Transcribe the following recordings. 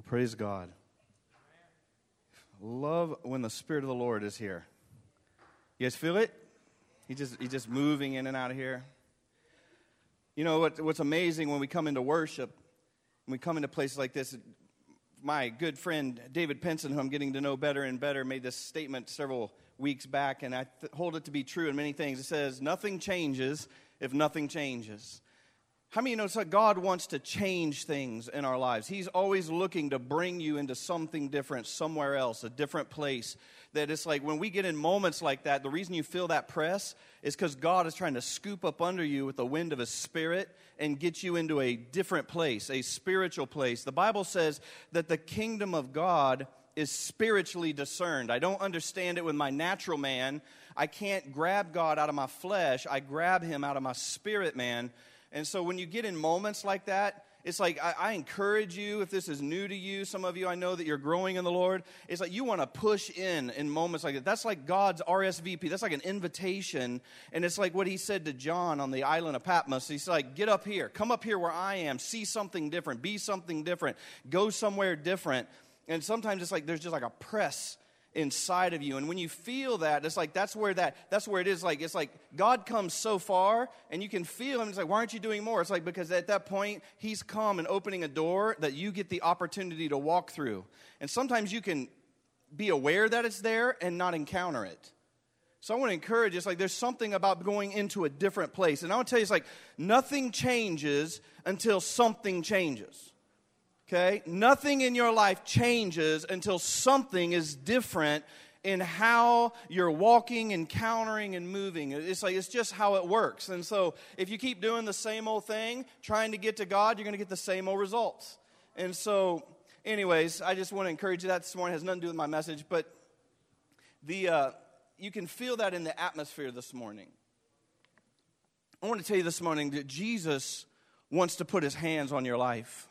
Well, praise God. Love when the Spirit of the Lord is here. You guys feel it? He just he's just moving in and out of here. You know what, what's amazing when we come into worship, when we come into places like this, my good friend David Penson, who I'm getting to know better and better, made this statement several weeks back, and I th- hold it to be true in many things. It says, Nothing changes if nothing changes. How many you know that God wants to change things in our lives? He's always looking to bring you into something different, somewhere else, a different place. That it's like when we get in moments like that, the reason you feel that press is because God is trying to scoop up under you with the wind of His Spirit and get you into a different place, a spiritual place. The Bible says that the kingdom of God is spiritually discerned. I don't understand it with my natural man. I can't grab God out of my flesh, I grab Him out of my spirit man and so when you get in moments like that, it's like I, I, encourage you, if this is new to you, some of you I know that you're growing in the Lord, it's like you want to push in in moments like that. That's like God's RSVP. That's like an invitation. And it's like what he said to John on the island of Patmos. He's like, get up here, come up here where I am, see something different, be something different, go somewhere different. And sometimes it's like there's just like a press inside of you. And when you feel that it's like that's where that that's where it is. Like it's like god comes so far and you can feel him. It's like why aren't you doing more? It's like because at that point he's come and opening a door that you get the opportunity to walk through. And sometimes you can be aware that it's there and not encounter it. So I want to encourage it's like there's something about going into a different place. And I want to tell you, it's like nothing changes until something changes. Okay? Nothing in your life changes until something is different in how you're walking, encountering, and moving. It's like it's just how it works. And so if you keep doing the same old thing, trying to get to God, you're going to get the same old results. And so, anyways, I just want to encourage you that this morning it has nothing to do with my message, but the uh, you can feel that in the atmosphere this morning. I want to tell you this morning that Jesus wants to put his hands on your life.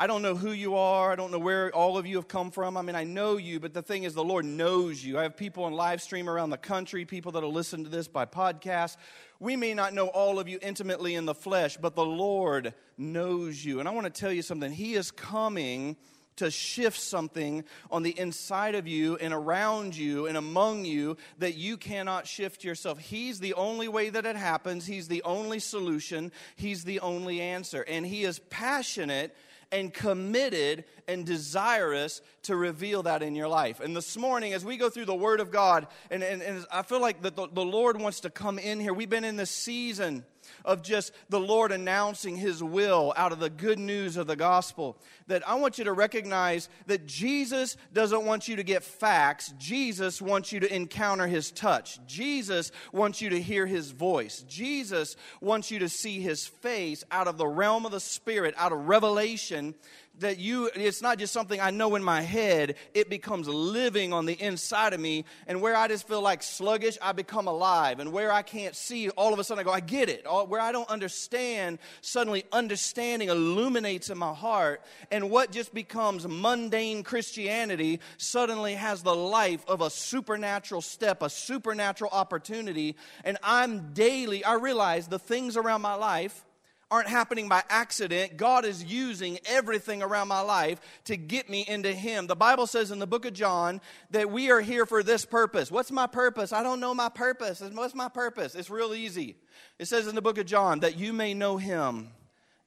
I don't know who you are. I don't know where all of you have come from. I mean, I know you, but the thing is, the Lord knows you. I have people on live stream around the country, people that'll listen to this by podcast. We may not know all of you intimately in the flesh, but the Lord knows you. And I want to tell you something. He is coming to shift something on the inside of you and around you and among you that you cannot shift yourself. He's the only way that it happens. He's the only solution. He's the only answer. And He is passionate and committed and desirous to reveal that in your life. And this morning, as we go through the Word of God, and, and, and I feel like the, the, the Lord wants to come in here. We've been in this season of just the Lord announcing His will out of the good news of the gospel. That I want you to recognize that Jesus doesn't want you to get facts, Jesus wants you to encounter His touch. Jesus wants you to hear His voice. Jesus wants you to see His face out of the realm of the Spirit, out of revelation that you it's not just something I know in my head, it becomes living on the inside of me. And where I just feel like sluggish, I become alive. And where I can't see, all of a sudden I go, I get it. All, where I don't understand, suddenly understanding illuminates in my heart. And what just becomes mundane Christianity suddenly has the life of a supernatural step, a supernatural opportunity. And I'm daily, I realize the things around my life aren't happening by accident. God is using everything around my life to get me into Him. The Bible says in the book of John that we are here for this purpose. What's my purpose? I don't know my purpose. What's my purpose? It's real easy. It says in the book of John that you may know Him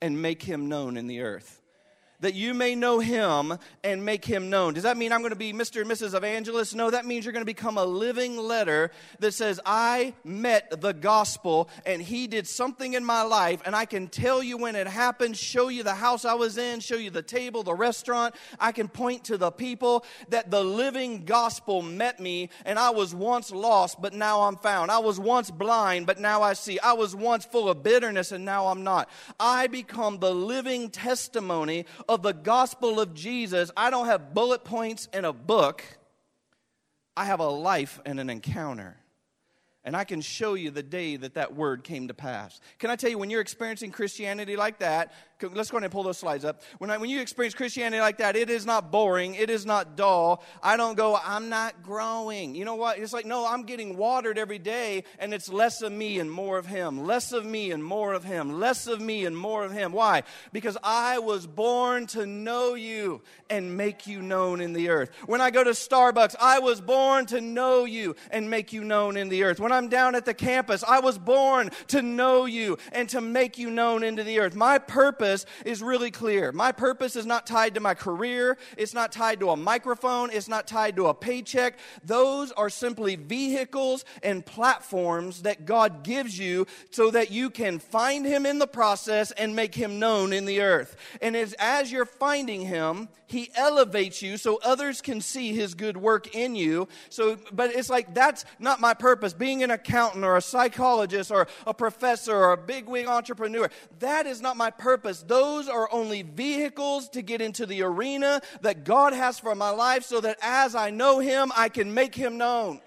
and make Him known in the earth that you may know him and make him known. Does that mean I'm going to be Mr. and Mrs. Evangelist? No, that means you're going to become a living letter that says, I met the gospel and he did something in my life, and I can tell you when it happened, show you the house I was in, show you the table, the restaurant. I can point to the people that the living gospel met me, and I was once lost, but now I'm found. I was once blind, but now I see. I was once full of bitterness, and now I'm not. I become the living testimony of the gospel of Jesus, I don't have bullet points in a book. I have a life and an encounter. And I can show you the day that that word came to pass. Can I tell you, when you're experiencing Christianity like that, let's go ahead and pull those slides up. When, I, when you experience Christianity like that, it is not boring, it is not dull. I don't go, I'm not growing. You know what? It's like, no, I'm getting watered every day, and it's less of me and more of Him. Less of me and more of Him. Less of me and more of Him. Why? Because I was born to know you and make you known in the earth. When I go to Starbucks, I was born to know you and make you known in the earth. When I'm down at the campus. I was born to know you and to make you known into the earth. My purpose is really clear. My purpose is not tied to my career, it's not tied to a microphone, it's not tied to a paycheck. Those are simply vehicles and platforms that God gives you so that you can find Him in the process and make Him known in the earth. And as, as you're finding Him, He elevates you so others can see His good work in you. So, but it's like that's not my purpose. Being an accountant or a psychologist or a professor or a bigwig entrepreneur, that is not my purpose. Those are only vehicles to get into the arena that God has for my life so that as I know Him, I can make Him known.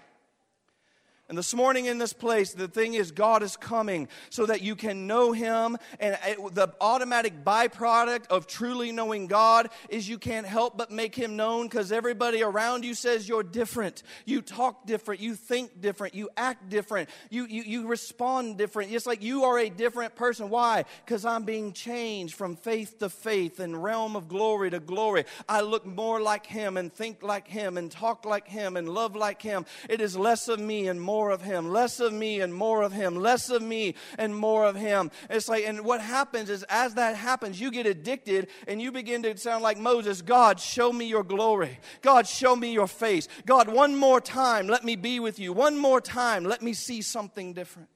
And this morning in this place, the thing is, God is coming so that you can know Him. And it, the automatic byproduct of truly knowing God is you can't help but make Him known because everybody around you says you're different. You talk different. You think different. You act different. You, you, you respond different. It's like you are a different person. Why? Because I'm being changed from faith to faith and realm of glory to glory. I look more like Him and think like Him and talk like Him and love like Him. It is less of me and more more of him, less of me and more of him, less of me and more of him. It's like, and what happens is as that happens, you get addicted and you begin to sound like Moses God, show me your glory. God, show me your face. God, one more time, let me be with you. One more time, let me see something different.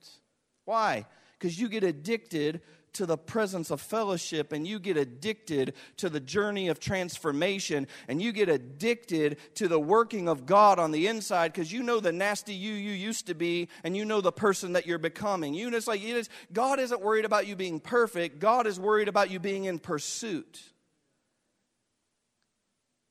Why? Because you get addicted to the presence of fellowship and you get addicted to the journey of transformation and you get addicted to the working of God on the inside because you know the nasty you you used to be and you know the person that you're becoming. You know, it's like it is, God isn't worried about you being perfect. God is worried about you being in pursuit.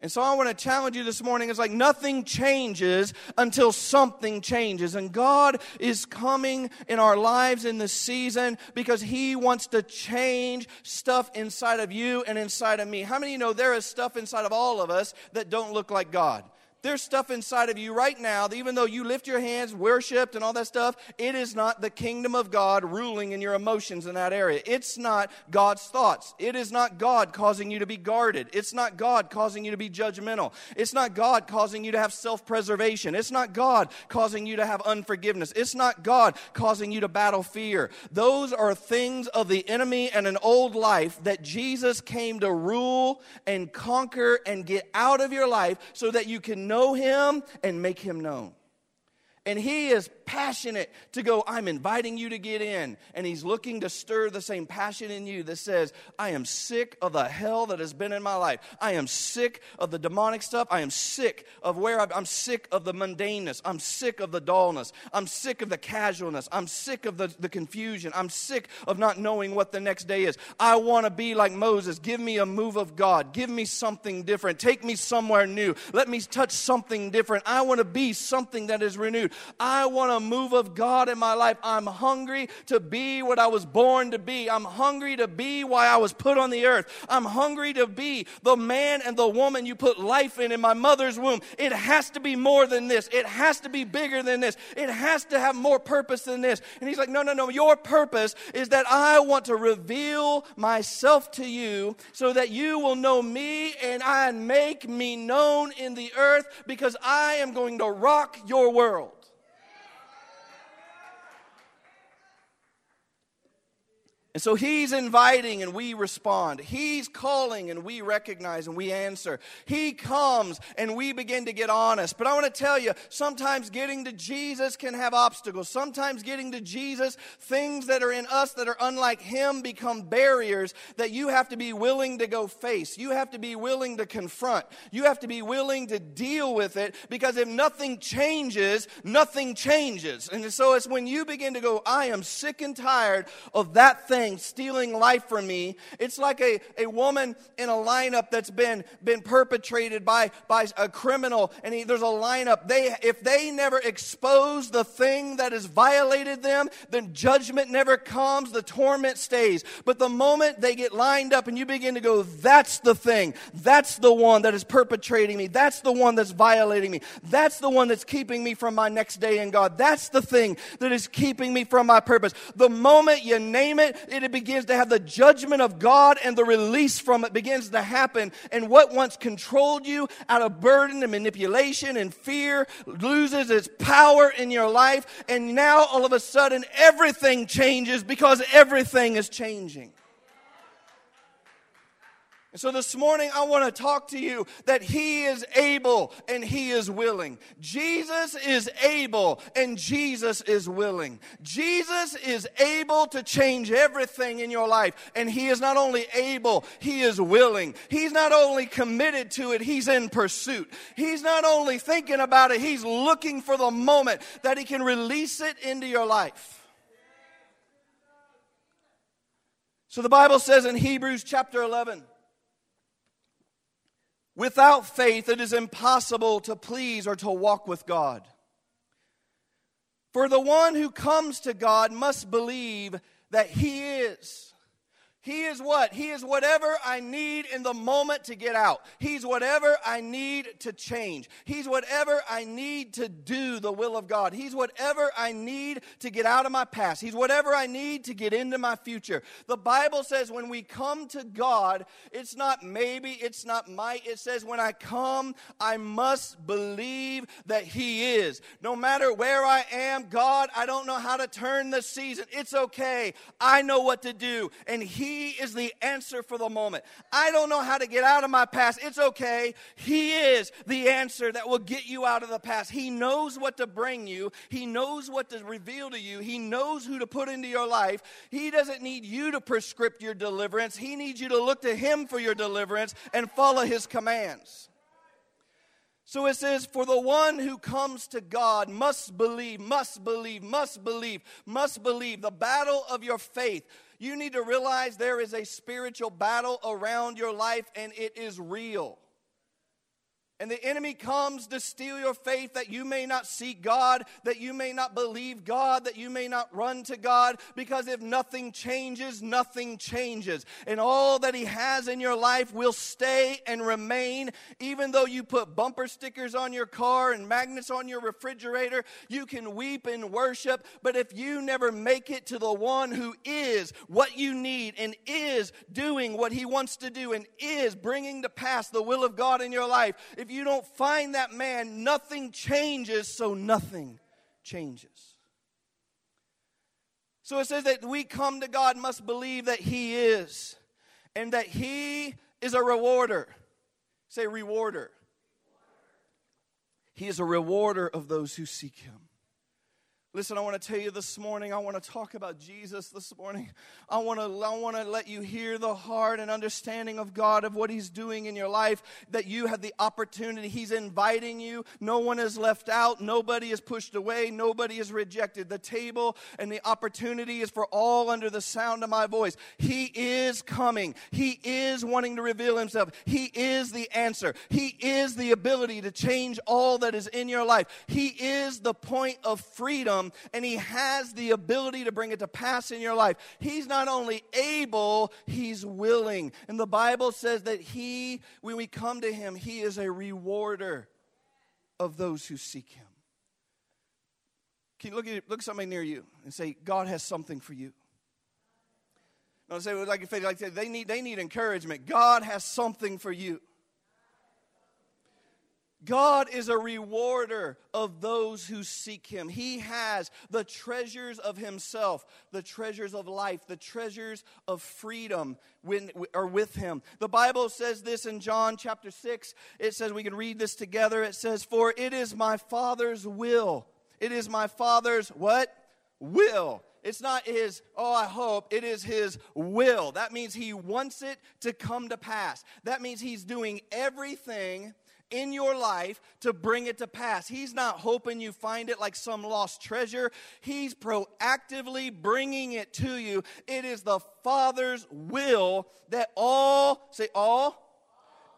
And so I want to challenge you this morning. It's like nothing changes until something changes. And God is coming in our lives in this season because He wants to change stuff inside of you and inside of me. How many of you know there is stuff inside of all of us that don't look like God? There's stuff inside of you right now that even though you lift your hands, worshiped, and all that stuff, it is not the kingdom of God ruling in your emotions in that area. It's not God's thoughts. It is not God causing you to be guarded. It's not God causing you to be judgmental. It's not God causing you to have self preservation. It's not God causing you to have unforgiveness. It's not God causing you to battle fear. Those are things of the enemy and an old life that Jesus came to rule and conquer and get out of your life so that you can know him and make him known. And he is passionate to go, I'm inviting you to get in. And he's looking to stir the same passion in you that says, I am sick of the hell that has been in my life. I am sick of the demonic stuff. I am sick of where i am sick of the mundaneness. I'm sick of the dullness. I'm sick of the casualness. I'm sick of the, the confusion. I'm sick of not knowing what the next day is. I want to be like Moses. Give me a move of God. Give me something different. Take me somewhere new. Let me touch something different. I want to be something that is renewed. I want a move of God in my life. I'm hungry to be what I was born to be. I'm hungry to be why I was put on the earth. I'm hungry to be the man and the woman you put life in in my mother's womb. It has to be more than this. It has to be bigger than this. It has to have more purpose than this. And he's like, no, no, no. Your purpose is that I want to reveal myself to you so that you will know me and I make me known in the earth because I am going to rock your world. And so he's inviting and we respond. He's calling and we recognize and we answer. He comes and we begin to get honest. But I want to tell you, sometimes getting to Jesus can have obstacles. Sometimes getting to Jesus, things that are in us that are unlike him become barriers that you have to be willing to go face. You have to be willing to confront. You have to be willing to deal with it because if nothing changes, nothing changes. And so it's when you begin to go, I am sick and tired of that thing thing stealing life from me. It's like a, a woman in a lineup that's been, been perpetrated by, by a criminal, and he, there's a lineup. They, if they never expose the thing that has violated them, then judgment never comes, the torment stays. But the moment they get lined up and you begin to go, that's the thing, that's the one that is perpetrating me, that's the one that's violating me, that's the one that's keeping me from my next day in God, that's the thing that is keeping me from my purpose. The moment you name it, it begins to have the judgment of God and the release from it begins to happen. And what once controlled you out of burden and manipulation and fear loses its power in your life. And now all of a sudden everything changes because everything is changing. And so this morning, I want to talk to you that He is able and He is willing. Jesus is able and Jesus is willing. Jesus is able to change everything in your life. And He is not only able, He is willing. He's not only committed to it, He's in pursuit. He's not only thinking about it, He's looking for the moment that He can release it into your life. So the Bible says in Hebrews chapter 11, Without faith, it is impossible to please or to walk with God. For the one who comes to God must believe that He is he is what? He is whatever I need in the moment to get out. He's whatever I need to change. He's whatever I need to do the will of God. He's whatever I need to get out of my past. He's whatever I need to get into my future. The Bible says when we come to God, it's not maybe, it's not might. It says when I come, I must believe that He is. No matter where I am, God, I don't know how to turn the season. It's okay. I know what to do. And He he is the answer for the moment. I don't know how to get out of my past. It's okay. He is the answer that will get you out of the past. He knows what to bring you, He knows what to reveal to you, He knows who to put into your life. He doesn't need you to prescribe your deliverance, He needs you to look to Him for your deliverance and follow His commands. So it says, For the one who comes to God must believe, must believe, must believe, must believe. The battle of your faith you need to realize there is a spiritual battle around your life and it is real. And the enemy comes to steal your faith that you may not seek God, that you may not believe God, that you may not run to God, because if nothing changes, nothing changes. And all that He has in your life will stay and remain. Even though you put bumper stickers on your car and magnets on your refrigerator, you can weep and worship. But if you never make it to the one who is what you need and is doing what He wants to do and is bringing to pass the will of God in your life, if you don't find that man, nothing changes, so nothing changes. So it says that we come to God must believe that He is and that He is a rewarder. Say, rewarder. He is a rewarder of those who seek Him. Listen, I want to tell you this morning, I want to talk about Jesus this morning. I want to, I want to let you hear the heart and understanding of God, of what He's doing in your life, that you have the opportunity. He's inviting you. No one is left out. Nobody is pushed away. Nobody is rejected. The table and the opportunity is for all under the sound of my voice. He is coming. He is wanting to reveal Himself. He is the answer. He is the ability to change all that is in your life. He is the point of freedom and He has the ability to bring it to pass in your life. He's not only able, He's willing. And the Bible says that He, when we come to Him, He is a rewarder of those who seek Him. Can you look at look at somebody near you and say, God has something for you? No, say like, like they need they need encouragement. God has something for you. God is a rewarder of those who seek him. He has the treasures of himself, the treasures of life, the treasures of freedom when, are with him. The Bible says this in John chapter 6. It says, we can read this together. It says, For it is my Father's will. It is my Father's what? Will. It's not his, oh, I hope. It is his will. That means he wants it to come to pass. That means he's doing everything in your life to bring it to pass. He's not hoping you find it like some lost treasure. He's proactively bringing it to you. It is the Father's will that all, say all,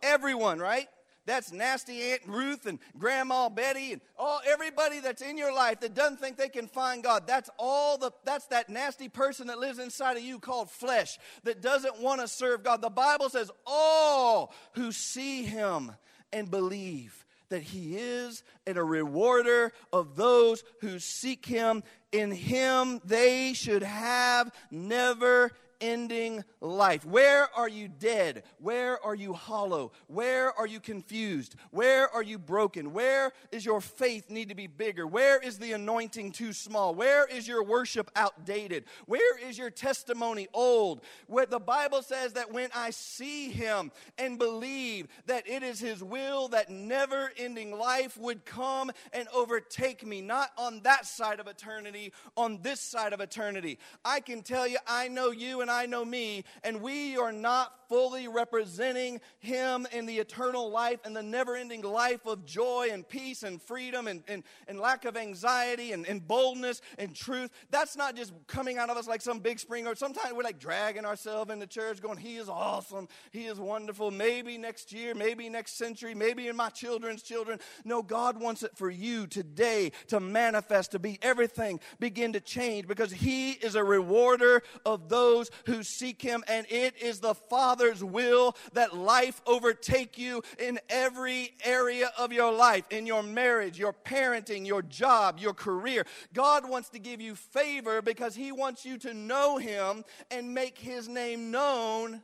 everyone, right? That's nasty Aunt Ruth and Grandma Betty and all everybody that's in your life that doesn't think they can find God. That's all the that's that nasty person that lives inside of you called flesh that doesn't want to serve God. The Bible says all who see him and believe that he is and a rewarder of those who seek him. In him they should have never ending life. Where are you dead? Where are you hollow? Where are you confused? Where are you broken? Where is your faith need to be bigger? Where is the anointing too small? Where is your worship outdated? Where is your testimony old? Where the Bible says that when I see him and believe that it is his will that never ending life would come and overtake me, not on that side of eternity, on this side of eternity. I can tell you, I know you and I know me, and we are not fully representing Him in the eternal life and the never ending life of joy and peace and freedom and, and, and lack of anxiety and, and boldness and truth. That's not just coming out of us like some big spring, or sometimes we're like dragging ourselves into church going, He is awesome, He is wonderful. Maybe next year, maybe next century, maybe in my children's children. No, God wants it for you today to manifest, to be everything begin to change because He is a rewarder of those who seek Him, and it is the Father Father's will that life overtake you in every area of your life, in your marriage, your parenting, your job, your career. God wants to give you favor because He wants you to know Him and make His name known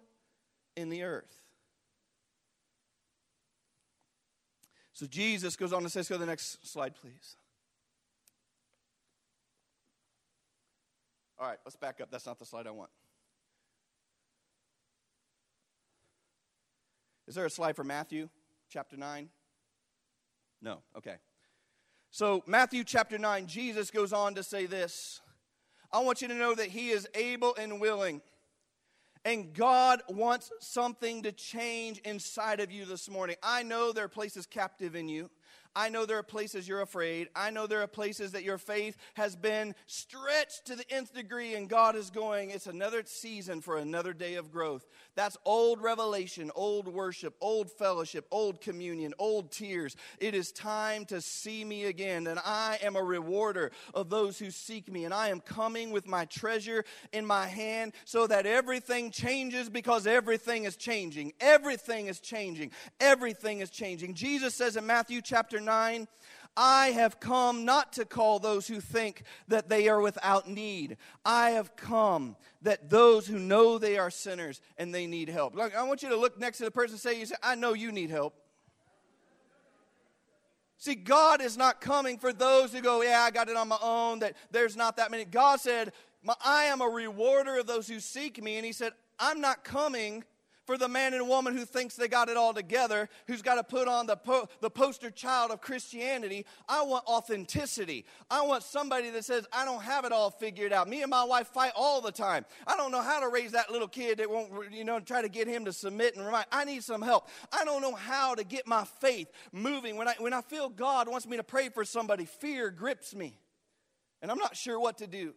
in the earth. So Jesus goes on to say, let's go to the next slide, please. All right, let's back up. That's not the slide I want. Is there a slide for Matthew chapter 9? No. Okay. So, Matthew chapter 9, Jesus goes on to say this I want you to know that He is able and willing. And God wants something to change inside of you this morning. I know there are places captive in you. I know there are places you're afraid. I know there are places that your faith has been stretched to the nth degree, and God is going, it's another season for another day of growth. That's old revelation, old worship, old fellowship, old communion, old tears. It is time to see me again, and I am a rewarder of those who seek me, and I am coming with my treasure in my hand so that everything changes because everything is changing. Everything is changing. Everything is changing. Jesus says in Matthew chapter 9, I have come not to call those who think that they are without need. I have come that those who know they are sinners and they need help. Look, I want you to look next to the person and say, you say, I know you need help. See, God is not coming for those who go, Yeah, I got it on my own, that there's not that many. God said, I am a rewarder of those who seek me. And He said, I'm not coming for the man and woman who thinks they got it all together, who's got to put on the, po- the poster child of Christianity. I want authenticity. I want somebody that says, I don't have it all figured out. Me and my wife fight all the time. I don't know how to raise that little kid that won't, you know, try to get him to submit and remind. I need some help. I don't know how to get my faith moving. When I, when I feel God wants me to pray for somebody, fear grips me. And I'm not sure what to do.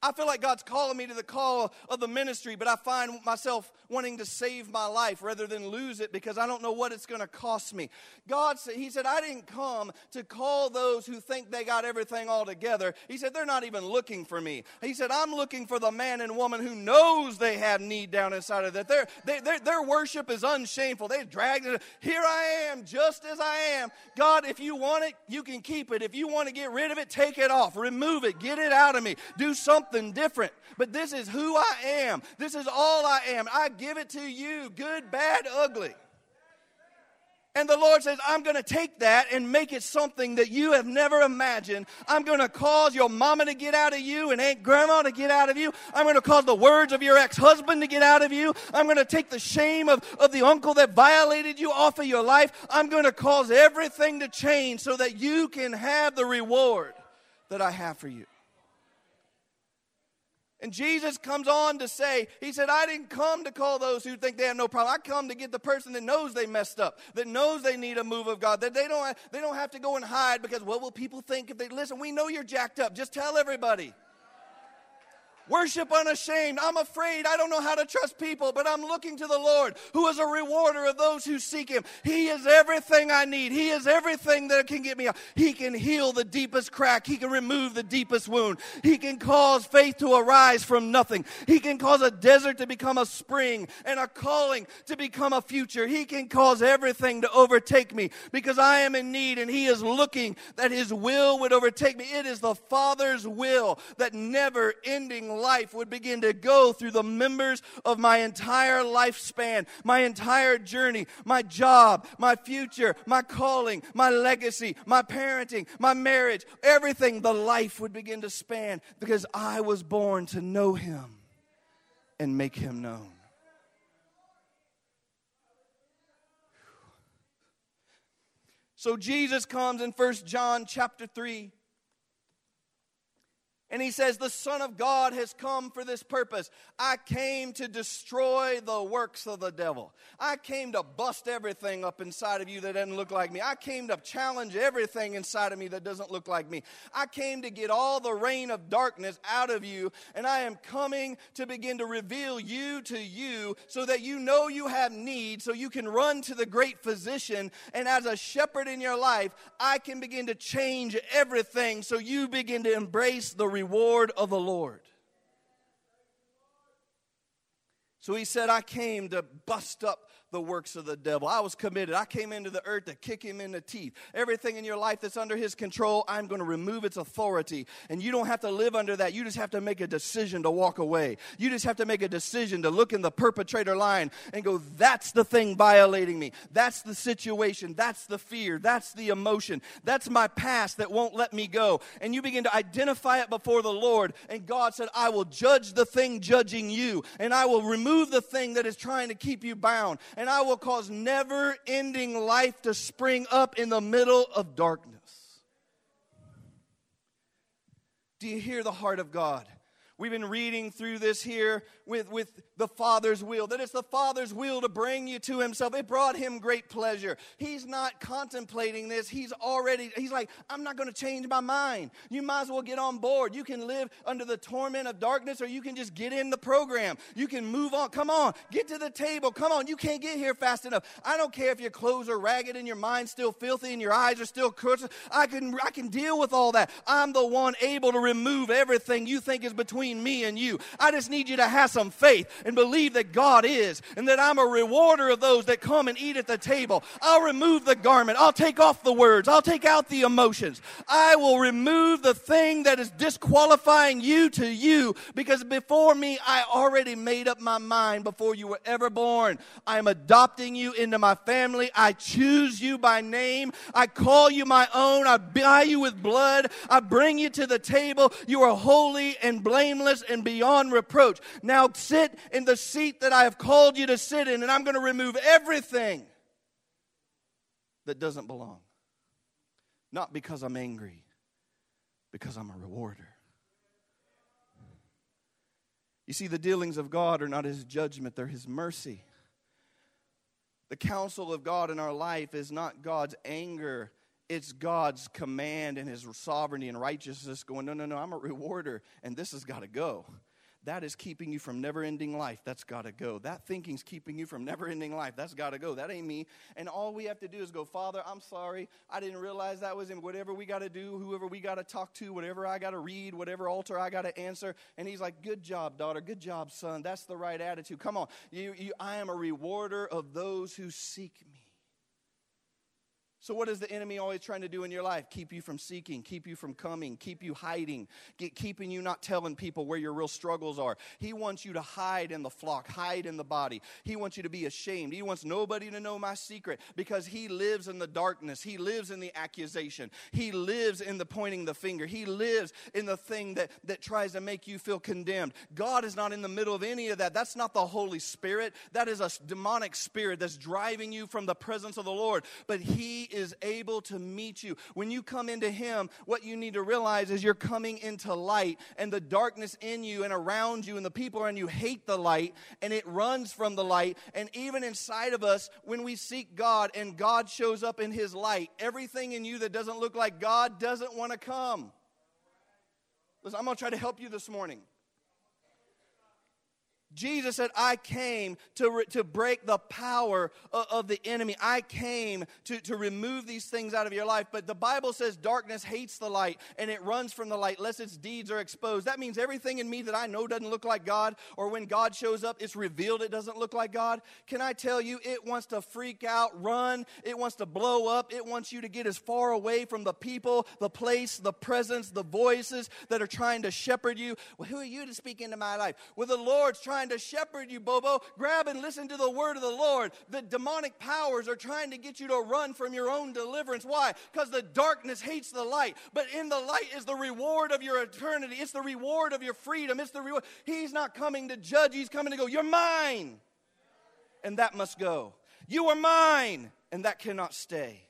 I feel like God's calling me to the call of the ministry, but I find myself wanting to save my life rather than lose it because I don't know what it's going to cost me. God said, He said, I didn't come to call those who think they got everything all together. He said, they're not even looking for me. He said, I'm looking for the man and woman who knows they have need down inside of that. Their, their, their worship is unshameful. They dragged it. Here I am, just as I am. God, if you want it, you can keep it. If you want to get rid of it, take it off, remove it, get it out of me, do something something different. But this is who I am. This is all I am. I give it to you, good, bad, ugly. And the Lord says, I'm going to take that and make it something that you have never imagined. I'm going to cause your mama to get out of you and Aunt Grandma to get out of you. I'm going to cause the words of your ex husband to get out of you. I'm going to take the shame of, of the uncle that violated you off of your life. I'm going to cause everything to change so that you can have the reward that I have for you. And Jesus comes on to say, He said, I didn't come to call those who think they have no problem. I come to get the person that knows they messed up, that knows they need a move of God, that they don't, they don't have to go and hide because, what will people think if they listen? We know you're jacked up. Just tell everybody. Worship unashamed. I'm afraid. I don't know how to trust people, but I'm looking to the Lord, who is a rewarder of those who seek Him. He is everything I need. He is everything that can get me out. He can heal the deepest crack. He can remove the deepest wound. He can cause faith to arise from nothing. He can cause a desert to become a spring and a calling to become a future. He can cause everything to overtake me because I am in need and He is looking that His will would overtake me. It is the Father's will that never ending life would begin to go through the members of my entire lifespan, my entire journey, my job, my future, my calling, my legacy, my parenting, my marriage, everything, the life would begin to span because I was born to know Him and make Him known. So Jesus comes in First John chapter 3 and he says, The Son of God has come for this purpose. I came to destroy the works of the devil. I came to bust everything up inside of you that doesn't look like me. I came to challenge everything inside of me that doesn't look like me. I came to get all the reign of darkness out of you. And I am coming to begin to reveal you to you so that you know you have need, so you can run to the great physician. And as a shepherd in your life, I can begin to change everything so you begin to embrace the reward of the Lord. So he said, I came to bust up the works of the devil. I was committed. I came into the earth to kick him in the teeth. Everything in your life that's under his control, I'm going to remove its authority. And you don't have to live under that. You just have to make a decision to walk away. You just have to make a decision to look in the perpetrator line and go, that's the thing violating me. That's the situation. That's the fear. That's the emotion. That's my past that won't let me go. And you begin to identify it before the Lord. And God said, I will judge the thing judging you. And I will remove the thing that is trying to keep you bound and I will cause never ending life to spring up in the middle of darkness. Do you hear the heart of God? We've been reading through this here with, with the Father's will, that it's the Father's will to bring you to Himself. It brought Him great pleasure. He's not contemplating this. He's already, He's like, I'm not going to change my mind. You might as well get on board. You can live under the torment of darkness, or you can just get in the program. You can move on. Come on, get to the table. Come on, you can't get here fast enough. I don't care if your clothes are ragged and your mind's still filthy and your eyes are still crooked. I can, I can deal with all that. I'm the one able to remove everything you think is between between me and you. I just need you to have some faith and believe that God is and that I'm a rewarder of those that come and eat at the table. I'll remove the garment. I'll take off the words. I'll take out the emotions. I will remove the thing that is disqualifying you to you because before me, I already made up my mind before you were ever born. I am adopting you into my family. I choose you by name. I call you my own. I buy you with blood. I bring you to the table. You are holy and blameless blameless and beyond reproach. Now sit in the seat that I have called you to sit in, and I'm going to remove everything that doesn't belong. Not because I'm angry, because I'm a rewarder. You see, the dealings of God are not His judgment, they're His mercy. The counsel of God in our life is not God's anger it's God's command and his sovereignty and righteousness going, no, no, no, I'm a rewarder, and this has got to go. That is keeping you from never ending life. That's got to go. That thinking's keeping you from never ending life. That's got to go. That ain't me. And all we have to do is go, Father, I'm sorry. I didn't realize that was him. Whatever we got to do, whoever we got to talk to, whatever I got to read, whatever altar I got to answer. And he's like, Good job, daughter. Good job, son. That's the right attitude. Come on. You, you, I am a rewarder of those who seek me. So, what is the enemy always trying to do in your life? Keep you from seeking, keep you from coming, keep you hiding, get, keeping you not telling people where your real struggles are. He wants you to hide in the flock, hide in the body. He wants you to be ashamed. He wants nobody to know my secret because he lives in the darkness. He lives in the accusation. He lives in the pointing the finger. He lives in the thing that, that tries to make you feel condemned. God is not in the middle of any of that. That's not the Holy Spirit. That is a demonic spirit that's driving you from the presence of the Lord. But He is able to meet you. When you come into Him, what you need to realize is you're coming into light, and the darkness in you and around you and the people around you hate the light, and it runs from the light. And even inside of us, when we seek God and God shows up in His light, everything in you that doesn't look like God doesn't want to come. Listen, I'm going to try to help you this morning. Jesus said, I came to, re- to break the power of, of, the enemy. I came to, to remove these things out of your life. But the Bible says darkness hates the light and it runs from the light lest its deeds are exposed. That means everything in me that I know doesn't look like God, or when God shows up, it's revealed it doesn't look like God. Can I tell you, it wants to freak out, run, it wants to blow up, it wants you to get as far away from the people, the place, the presence, the voices that are trying to shepherd you. Well, who are you to speak into my life? Well, the Lord's trying trying to shepherd you, Bobo. Grab and listen to the word of the Lord. The demonic powers are trying to get you to run from your own deliverance. Why? Because the darkness hates the light. But in the light is the reward of your eternity. It's the reward of your freedom. It's the reward. He's not coming to judge, he's coming to go, You're mine. And that must go. You are mine. And that cannot stay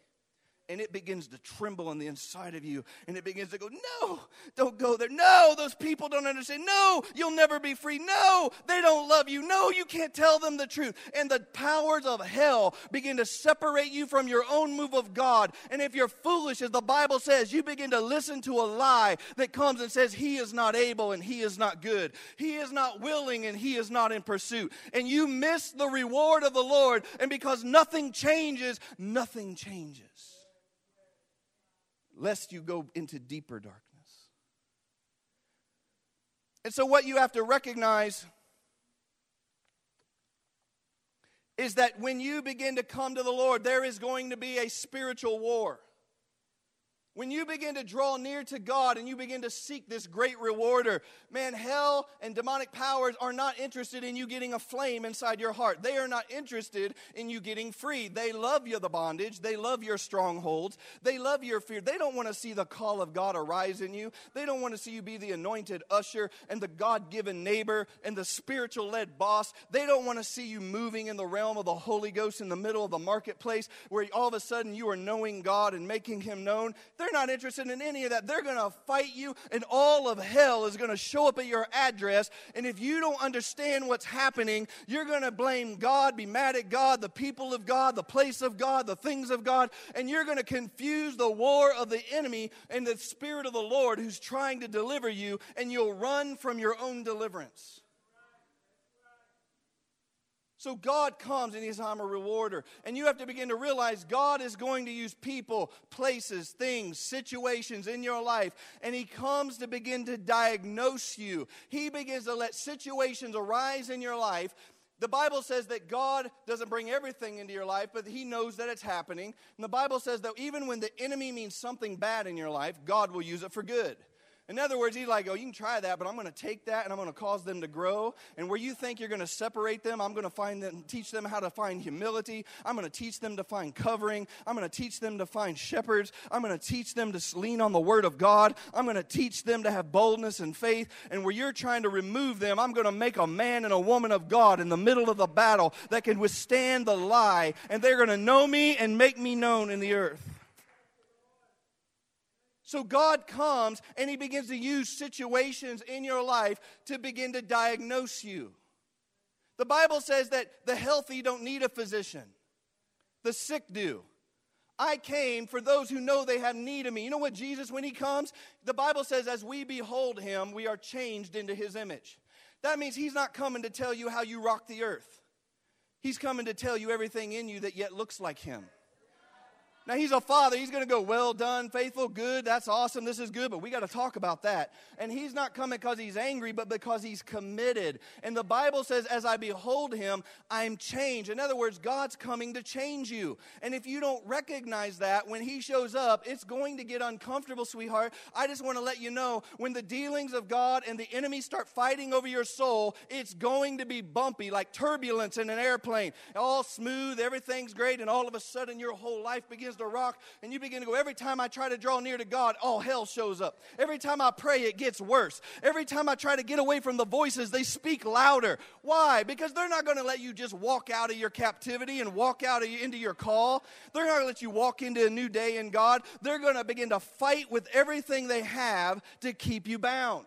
and it begins to tremble on the inside of you and it begins to go no don't go there. No those people don't understand. No you'll never be free. No they don't love you. No you can't tell them the truth. And the powers of hell begin to separate you from your own move of god. And if you're foolish as the bible says you begin to listen to a lie that comes and says he is not able and he is not good. He is not willing and he is not in pursuit. And you miss the reward of the lord and because nothing changes nothing changes lest you go into deeper darkness. And so, what you have to recognize is that when you begin to come to the Lord, there is going to be a spiritual war. When you begin to draw near to God and you begin to seek this great rewarder, man, hell and demonic powers are not interested in you getting a flame inside your heart. They are not interested in you getting free. They love you, the bondage. They love your strongholds. They love your fear. They don't want to see the call of God arise in you. They don't want to see you be the anointed usher and the God given neighbor and the spiritual led boss. They don't want to see you moving in the realm of the Holy Ghost in the middle of the marketplace where all of a sudden you are knowing God and making Him known. They're they're not interested in any of that. They're going to fight you, and all of hell is going to show up at your address. And if you don't understand what's happening, you're going to blame God, be mad at God, the people of God, the place of God, the things of God, and you're going to confuse the war of the enemy and the Spirit of the Lord who's trying to deliver you, and you'll run from your own deliverance. So God comes and He's I'm a rewarder. And you have to begin to realize God is going to use people, places, things, situations in your life. And He comes to begin to diagnose you. He begins to let situations arise in your life. The Bible says that God doesn't bring everything into your life, but He knows that it's happening. And the Bible says that even when the enemy means something bad in your life, God will use it for good. In other words, he's like, oh, you can try that, but I'm going to take that and I'm going to cause them to grow. And where you think you're going to separate them, I'm going to find them, teach them how to find humility. I'm going to teach them to find covering. I'm going to teach them to find shepherds. I'm going to teach them to lean on the word of God. I'm going to teach them to have boldness and faith. And where you're trying to remove them, I'm going to make a man and a woman of God in the middle of the battle that can withstand the lie. And they're going to know me and make me known in the earth. So God comes and He begins to use situations in your life to begin to diagnose you. The Bible says that the healthy don't need a physician, the sick do. I came for those who know they have need of me. You know what, Jesus, when He comes, the Bible says, as we behold Him, we are changed into His image. That means He's not coming to tell you how you rock the earth, He's coming to tell you everything in you that yet looks like Him. Now, he's a father. He's going to go, Well done, faithful, good. That's awesome. This is good, but we got to talk about that. And he's not coming because he's angry, but because he's committed. And the Bible says, As I behold him, I'm changed. In other words, God's coming to change you. And if you don't recognize that, when he shows up, it's going to get uncomfortable, sweetheart. I just want to let you know when the dealings of God and the enemy start fighting over your soul, it's going to be bumpy, like turbulence in an airplane. All smooth, everything's great, and all of a sudden your whole life begins rock, and you begin to go, every time I try to draw near to God, all hell shows up. Every time I pray, it gets worse. Every time I try to get away from the voices, they speak louder. Why? Because they're not going to let you just walk out of your captivity and walk out of, into your call. They're not going to let you walk into a new day in God. They're going to begin to fight with everything they have to keep you bound.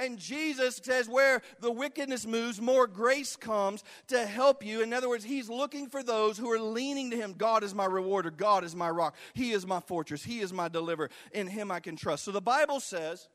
And Jesus says, where the wickedness moves, more grace comes to help you. In other words, He's looking for those who are leaning to Him. God is my rewarder. God is my rock. He is my fortress. He is my deliverer. In Him I can trust. So the Bible says,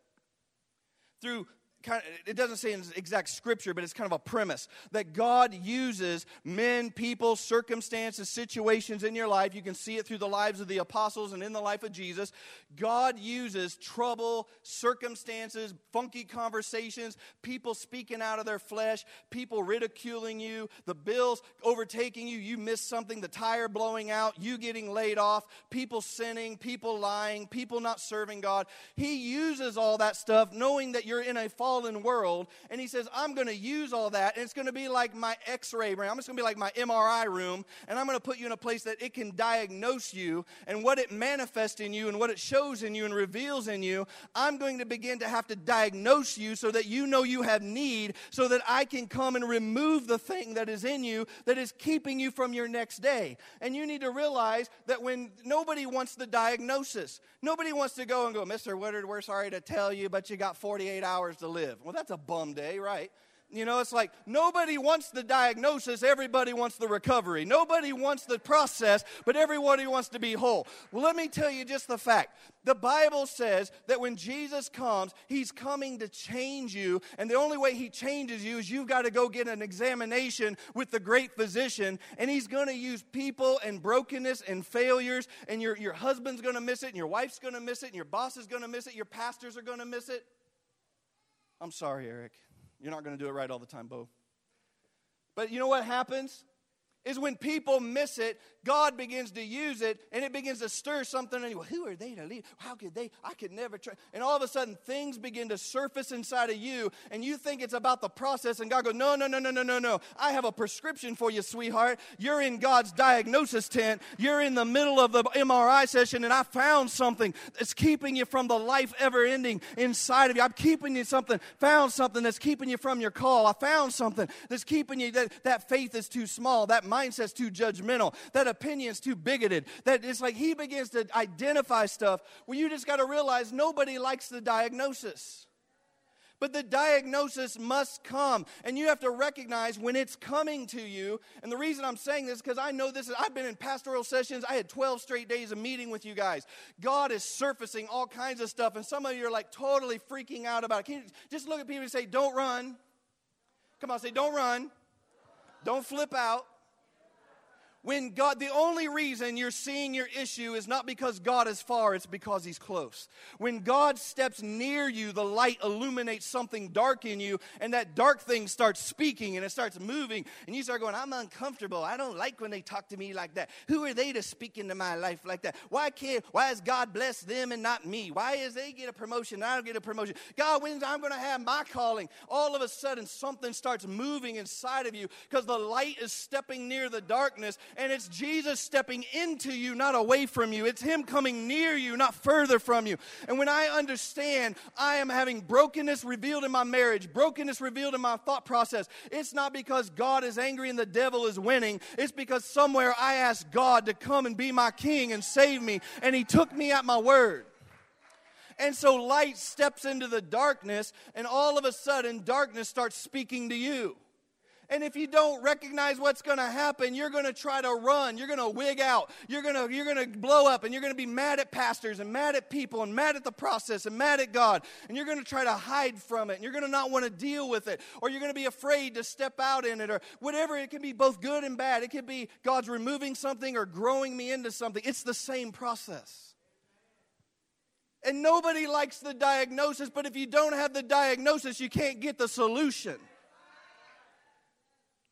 through kind of, it doesn't say in exact scripture, but it's kind of a premise that God uses men, people, circumstances, situations in your life. You can see it through the lives of the apostles and in the life of Jesus. God uses trouble, circumstances, funky conversations, people speaking out of their flesh, people ridiculing you, the bills overtaking you, you miss something, the tire blowing out, you getting laid off, people sinning, people lying, people not serving God. He uses all that stuff knowing that you're in a fallen fallen world. And he says, I'm going to use all that, and it's going to be like my x ray room. It's going to be like my MRI room, and I'm going to put you in a place that it can diagnose you and what it manifests in you and what it shows in you and reveals in you. I'm going to begin to have to diagnose you so that you know you have need, so that I can come and remove the thing that is in you that is keeping you from your next day. And you need to realize that when nobody wants the diagnosis, nobody wants to go and go, Mr. Woodard, we're sorry to tell you, but you got 48 hours to live live. Well, that's a bum day, right? You know, it's like nobody wants the diagnosis, everybody wants the recovery. Nobody wants the process, but everybody wants to be whole. Well, let me tell you just the fact. The Bible says that when Jesus comes, he's coming to change you, and the only way he changes you is you've got to go get an examination with the great physician, and he's going to use people and brokenness and failures, and your, your husband's going to miss it, and your wife's going to miss it, and your boss is going to miss it, your pastors are going to miss it. I'm sorry, Eric. You're not going to do it right all the time, Bo. But you know what happens? is when people miss it, God begins to use it and it begins to stir something in you. Who are they to lead? How could they? I could never try. And all of a sudden, things begin to surface inside of you and you think it's about the process. And God goes, No, no, no, no, no, no, no. I have a prescription for you, sweetheart. You're in God's diagnosis tent. You're in the middle of the MRI session and I found something that's keeping you from the life ever ending inside of you. I'm keeping you something, found something that's keeping you from your call. I found something that's keeping you, that, that faith is too small. That mindset's too judgmental, that opinion's too bigoted, that it's like he begins to identify stuff where you just got to realize nobody likes the diagnosis. But the diagnosis must come, and you have to recognize when it's coming to you. And the reason I'm saying this because I know this is, I've been in pastoral sessions. I had 12 straight days of meeting with you guys. God is surfacing all kinds of stuff, and some of you are like totally freaking out about it. Can you just look at people and say, Don't run? Come on, say, Don't run. Don't flip out when God, the only reason you're seeing your issue is not because God is far, it's because He's close. When God steps near you, the light illuminates something dark in you, and that dark thing starts speaking and it starts moving, and you start going, I'm uncomfortable. I don't like when they talk to me like that. Who are they to speak into my life like that? Why can't, why has God blessed them and not me? Why is they get a promotion and I don't get a promotion? God, when I'm going to have my calling, all of a sudden something starts moving inside of you because the light is stepping near the darkness and it's Jesus stepping into you, not away from you. It's Him coming near you, not further from you. And when I understand I am having brokenness revealed in my marriage, brokenness revealed in my thought process, it's not because God is angry and the devil is winning. It's because somewhere I asked God to come and be my king and save me, and He took me at my word. And so light steps into the darkness, and all of a sudden, darkness starts speaking to you. And if you don't recognize what's going to happen, you're going to try to run. You're going to wig out. You're going to you're going to blow up and you're going to be mad at pastors and mad at people and mad at the process and mad at God. And you're going to try to hide from it. And you're going to not want to deal with it or you're going to be afraid to step out in it or whatever. It can be both good and bad. It could be God's removing something or growing me into something. It's the same process. And nobody likes the diagnosis, but if you don't have the diagnosis, you can't get the solution.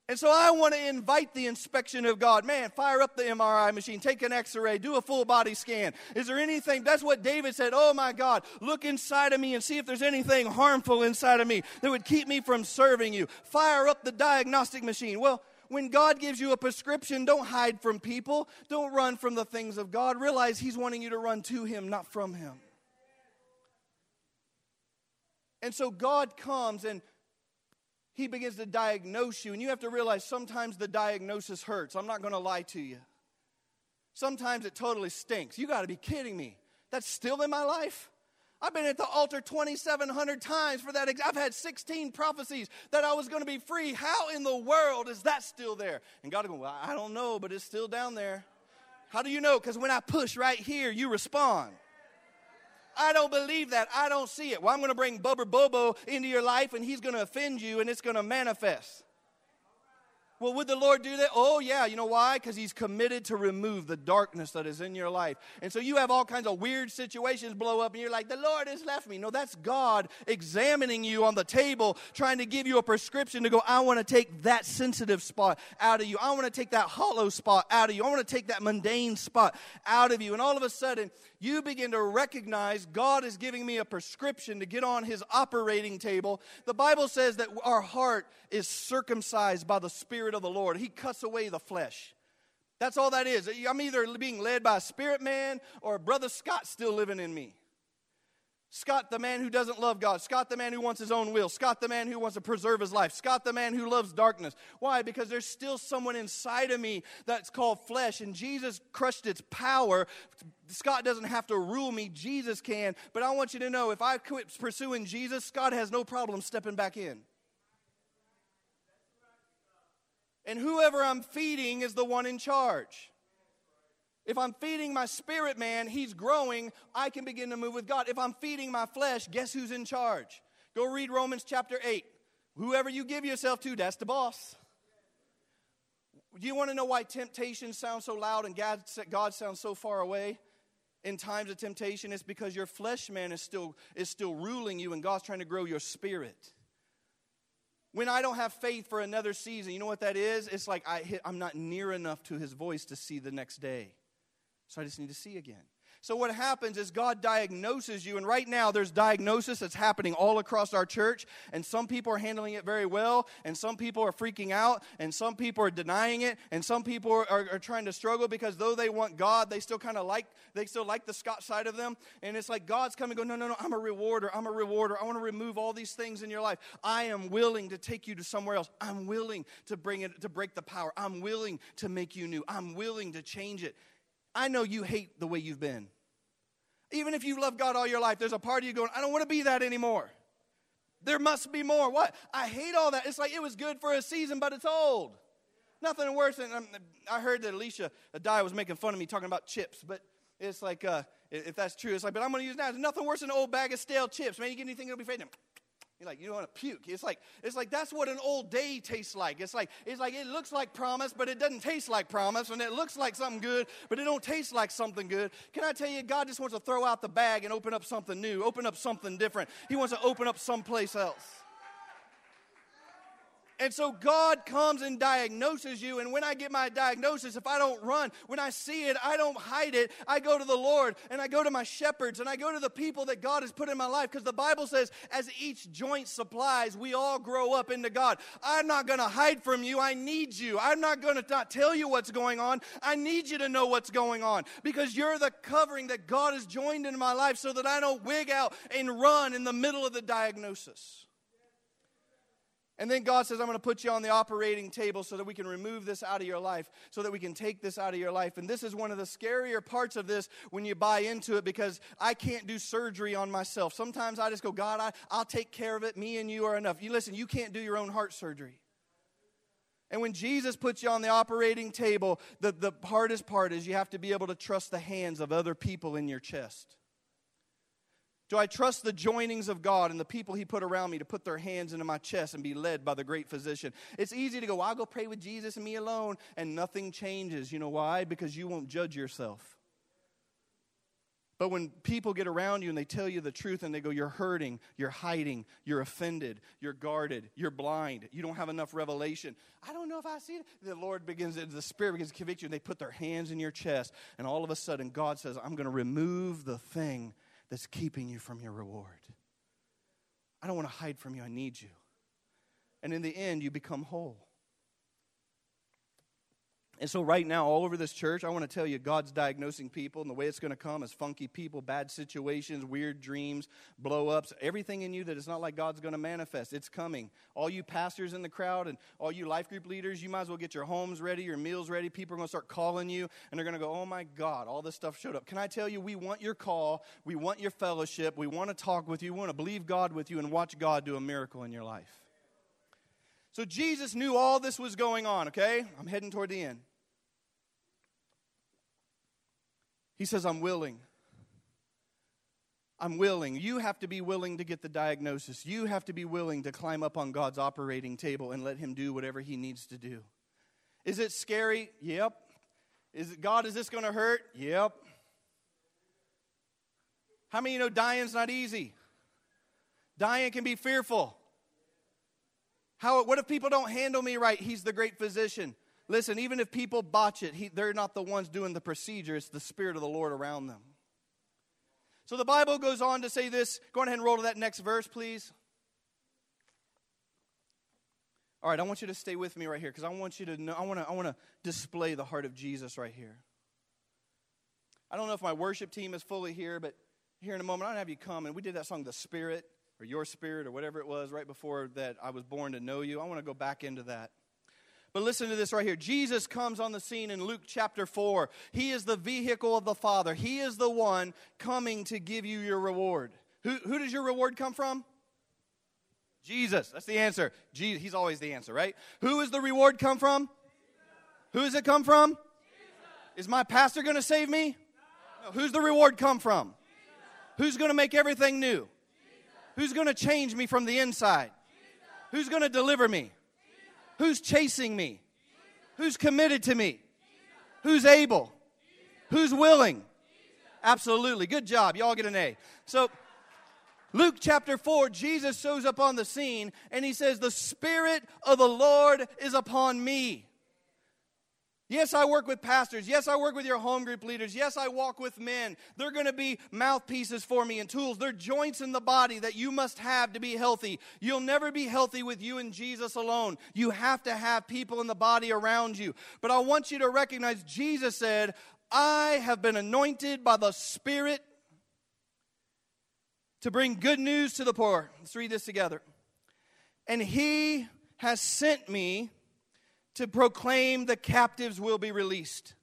And so I want to invite the inspection of God. Man, fire up the MRI machine, take an x ray, do a full body scan. Is there anything? That's what David said. Oh my God, look inside of me and see if there's anything harmful inside of me that would keep me from serving you. Fire up the diagnostic machine. Well, when God gives you a prescription, don't hide from people. Don't run from the things of God. Realize He's wanting you to run to Him, not from Him. And so God comes and He begins to diagnose you. And you have to realize sometimes the diagnosis hurts. I'm not going to lie to you. Sometimes it totally stinks. You got to be kidding me. That's still in my life? I've been at the altar 2,700 times for that. I've had 16 prophecies that I was going to be free. How in the world is that still there? And God will go, well, I don't know, but it's still down there. How do you know? Because when I push right here, you respond. I don't believe that. I don't see it. Well, I'm going to bring Bubba Bobo into your life and he's going to offend you and it's going to manifest. Well, would the Lord do that? Oh, yeah. You know why? Because He's committed to remove the darkness that is in your life. And so you have all kinds of weird situations blow up, and you're like, the Lord has left me. No, that's God examining you on the table, trying to give you a prescription to go, I want to take that sensitive spot out of you. I want to take that hollow spot out of you. I want to take that mundane spot out of you. And all of a sudden, you begin to recognize God is giving me a prescription to get on His operating table. The Bible says that our heart is circumcised by the Spirit of the Lord, He cuts away the flesh. That's all that is. I'm either being led by a spirit man or Brother Scott still living in me. Scott, the man who doesn't love God. Scott, the man who wants his own will. Scott, the man who wants to preserve his life. Scott, the man who loves darkness. Why? Because there's still someone inside of me that's called flesh, and Jesus crushed its power. Scott doesn't have to rule me, Jesus can. But I want you to know if I quit pursuing Jesus, Scott has no problem stepping back in. And whoever I'm feeding is the one in charge. If I'm feeding my spirit man, he's growing, I can begin to move with God. If I'm feeding my flesh, guess who's in charge? Go read Romans chapter 8. Whoever you give yourself to, that's the boss. Do you want to know why temptation sounds so loud and God, God sounds so far away? In times of temptation, it's because your flesh man is still, is still ruling you and God's trying to grow your spirit. When I don't have faith for another season, you know what that is? It's like I hit, I'm not near enough to his voice to see the next day. So I just need to see again. So what happens is God diagnoses you, and right now there's diagnosis that's happening all across our church, and some people are handling it very well, and some people are freaking out, and some people are denying it, and some people are, are, trying to struggle because though they want God, they still kind of like they still like the Scott side of them, and it's like God's coming, go, no, no, no, I'm a rewarder, I'm a rewarder, I want to remove all these things in your life. I am willing to take you to somewhere else. I'm willing to bring it to break the power. I'm willing to make you new. I'm willing to change it. I know you hate the way you've been. Even if you love God all your life, there's a part of you going, I don't want to be that anymore. There must be more. What? I hate all that. It's like it was good for a season, but it's old. Nothing worse than um, I heard that Alicia Dye was making fun of me talking about chips, but it's like uh, if that's true, it's like, but I'm going to use now. There's nothing worse than an old bag of stale chips. Man, you get anything that'll be fading. You're like, you don't want to puke. It's like, it's like that's what an old day tastes like. It's like, it's like it looks like promise, but it doesn't taste like promise, and it looks like something good, but it don't taste like something good. Can I tell you, God just wants to throw out the bag and open up something new, open up something different. He wants to open up someplace else. And so God comes and diagnoses you. And when I get my diagnosis, if I don't run, when I see it, I don't hide it. I go to the Lord and I go to my shepherds and I go to the people that God has put in my life. Because the Bible says, as each joint supplies, we all grow up into God. I'm not going to hide from you. I need you. I'm not going to not tell you what's going on. I need you to know what's going on because you're the covering that God has joined into my life so that I don't wig out and run in the middle of the diagnosis. And then God says, I'm going to put you on the operating table so that we can remove this out of your life, so that we can take this out of your life. And this is one of the scarier parts of this when you buy into it because I can't do surgery on myself. Sometimes I just go, God, I, I'll take care of it. Me and you are enough. You listen, you can't do your own heart surgery. And when Jesus puts you on the operating table, the, the hardest part is you have to be able to trust the hands of other people in your chest. Do I trust the joinings of God and the people He put around me to put their hands into my chest and be led by the great physician? It's easy to go, I'll go pray with Jesus and me alone, and nothing changes. You know why? Because you won't judge yourself. But when people get around you and they tell you the truth and they go, You're hurting, you're hiding, you're offended, you're guarded, you're blind, you don't have enough revelation. I don't know if I see it. The Lord begins, the Spirit begins to convict you, and they put their hands in your chest, and all of a sudden God says, I'm going to remove the thing that's keeping you from your reward. I don't want to hide from you. I need you. And in the end, you become whole. And so, right now, all over this church, I want to tell you God's diagnosing people, and the way it's going to come is funky people, bad situations, weird dreams, blow ups, everything in you that is not like God's going to manifest. It's coming. All you pastors in the crowd and all you life group leaders, you might as well get your homes ready, your meals ready. People are going to start calling you, and they're going to go, Oh my God, all this stuff showed up. Can I tell you, we want your call, we want your fellowship, we want to talk with you, we want to believe God with you, and watch God do a miracle in your life. So, Jesus knew all this was going on, okay? I'm heading toward the end. He says, I'm willing. I'm willing. You have to be willing to get the diagnosis. You have to be willing to climb up on God's operating table and let Him do whatever He needs to do. Is it scary? Yep. Is it, God, is this going to hurt? Yep. How many you know dying's not easy? Dying can be fearful. How, what if people don't handle me right? He's the great physician. Listen, even if people botch it, he, they're not the ones doing the procedure, it's the Spirit of the Lord around them. So the Bible goes on to say this. Go ahead and roll to that next verse, please. All right, I want you to stay with me right here because I want you to know, I want to, I want to display the heart of Jesus right here. I don't know if my worship team is fully here, but here in a moment, i don't have you come. And we did that song, The Spirit, or Your Spirit, or whatever it was right before that I was born to know you. I want to go back into that. But listen to this right here. Jesus comes on the scene in Luke chapter 4. He is the vehicle of the Father, He is the one coming to give you your reward. Who, who does your reward come from? Jesus. That's the answer. Jesus, he's always the answer, right? Who is the reward come from? Who does it come from? Is my pastor going to save me? No. Who's the reward come from? Who's going to make everything new? Who's going to change me from the inside? Who's going to deliver me? Who's chasing me? Who's committed to me? Who's able? Who's willing? Absolutely. Good job. Y'all get an A. So, Luke chapter 4, Jesus shows up on the scene and he says, The Spirit of the Lord is upon me Yes, I work with pastors. Yes, I work with your home group leaders. Yes, I walk with men. They're going to be mouthpieces for me and tools. They're joints in the body that you must have to be healthy. You'll never be healthy with you and Jesus alone. You have to have people in the body around you. But I want you to recognize Jesus said, I have been anointed by the Spirit to bring good news to the poor. Let's read this together. And he has sent me to proclaim the captives will be released.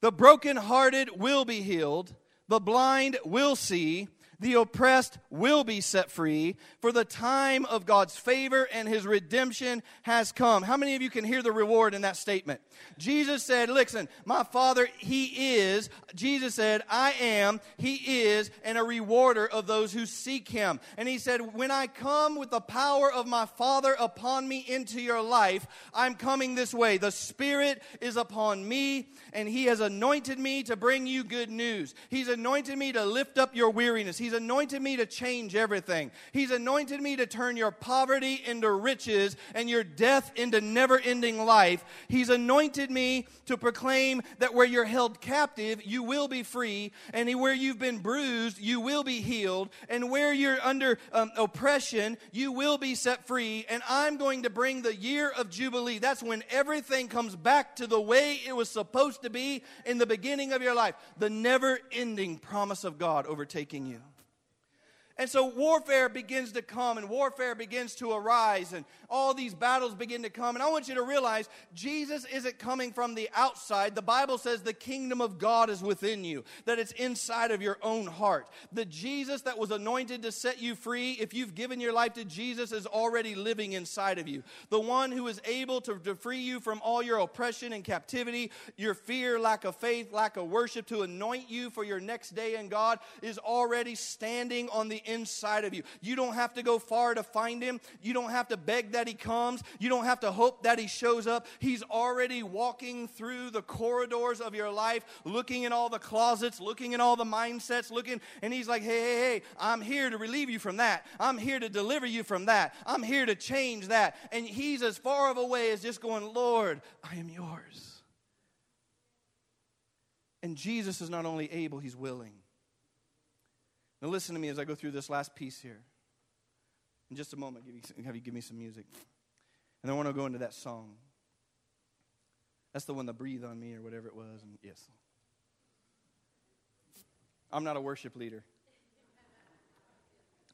The brokenhearted will be healed. The blind will see the oppressed will be set free, for the time of God's favor and his redemption has come. How many of you can hear the reward in that statement? Jesus said, Listen, my Father, he is. Jesus said, I am, he is, and a rewarder of those who seek him. And he said, When I come with the power of my Father upon me into your life, I'm coming this way. The Spirit is upon me, and he has anointed me to bring you good news. He's anointed me to lift up your weariness. He's He's anointed me to change everything. He's anointed me to turn your poverty into riches and your death into never ending life. He's anointed me to proclaim that where you're held captive, you will be free, and where you've been bruised, you will be healed, and where you're under um, oppression, you will be set free. And I'm going to bring the year of Jubilee. That's when everything comes back to the way it was supposed to be in the beginning of your life. The never ending promise of God overtaking you. And so warfare begins to come and warfare begins to arise and all these battles begin to come. And I want you to realize Jesus isn't coming from the outside. The Bible says the kingdom of God is within you, that it's inside of your own heart. The Jesus that was anointed to set you free, if you've given your life to Jesus, is already living inside of you. The one who is able to, to free you from all your oppression and captivity, your fear, lack of faith, lack of worship, to anoint you for your next day in God, is already standing on the inside of you. You don't have to go far to find him. You don't have to beg that he comes. You don't have to hope that he shows up. He's already walking through the corridors of your life, looking in all the closets, looking in all the mindsets, looking, and he's like, hey, hey, hey, I'm here to relieve you from that. I'm here to deliver you from that. I'm here to change that. And he's as far of away as just going, Lord, I am yours. And Jesus is not only able, he's willing. Now, listen to me as I go through this last piece here. In just a moment, give you, have you give me some music. And I want to go into that song. That's the one that breathed on me or whatever it was. And yes. I'm not a worship leader.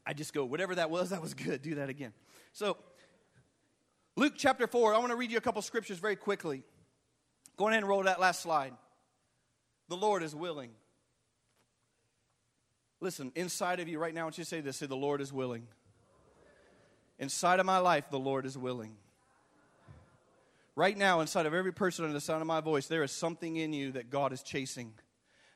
I just go, whatever that was, that was good. Do that again. So, Luke chapter 4, I want to read you a couple scriptures very quickly. Go ahead and roll that last slide. The Lord is willing. Listen, inside of you right now, I want you to say this say, The Lord is willing. Inside of my life, the Lord is willing. Right now, inside of every person under the sound of my voice, there is something in you that God is chasing.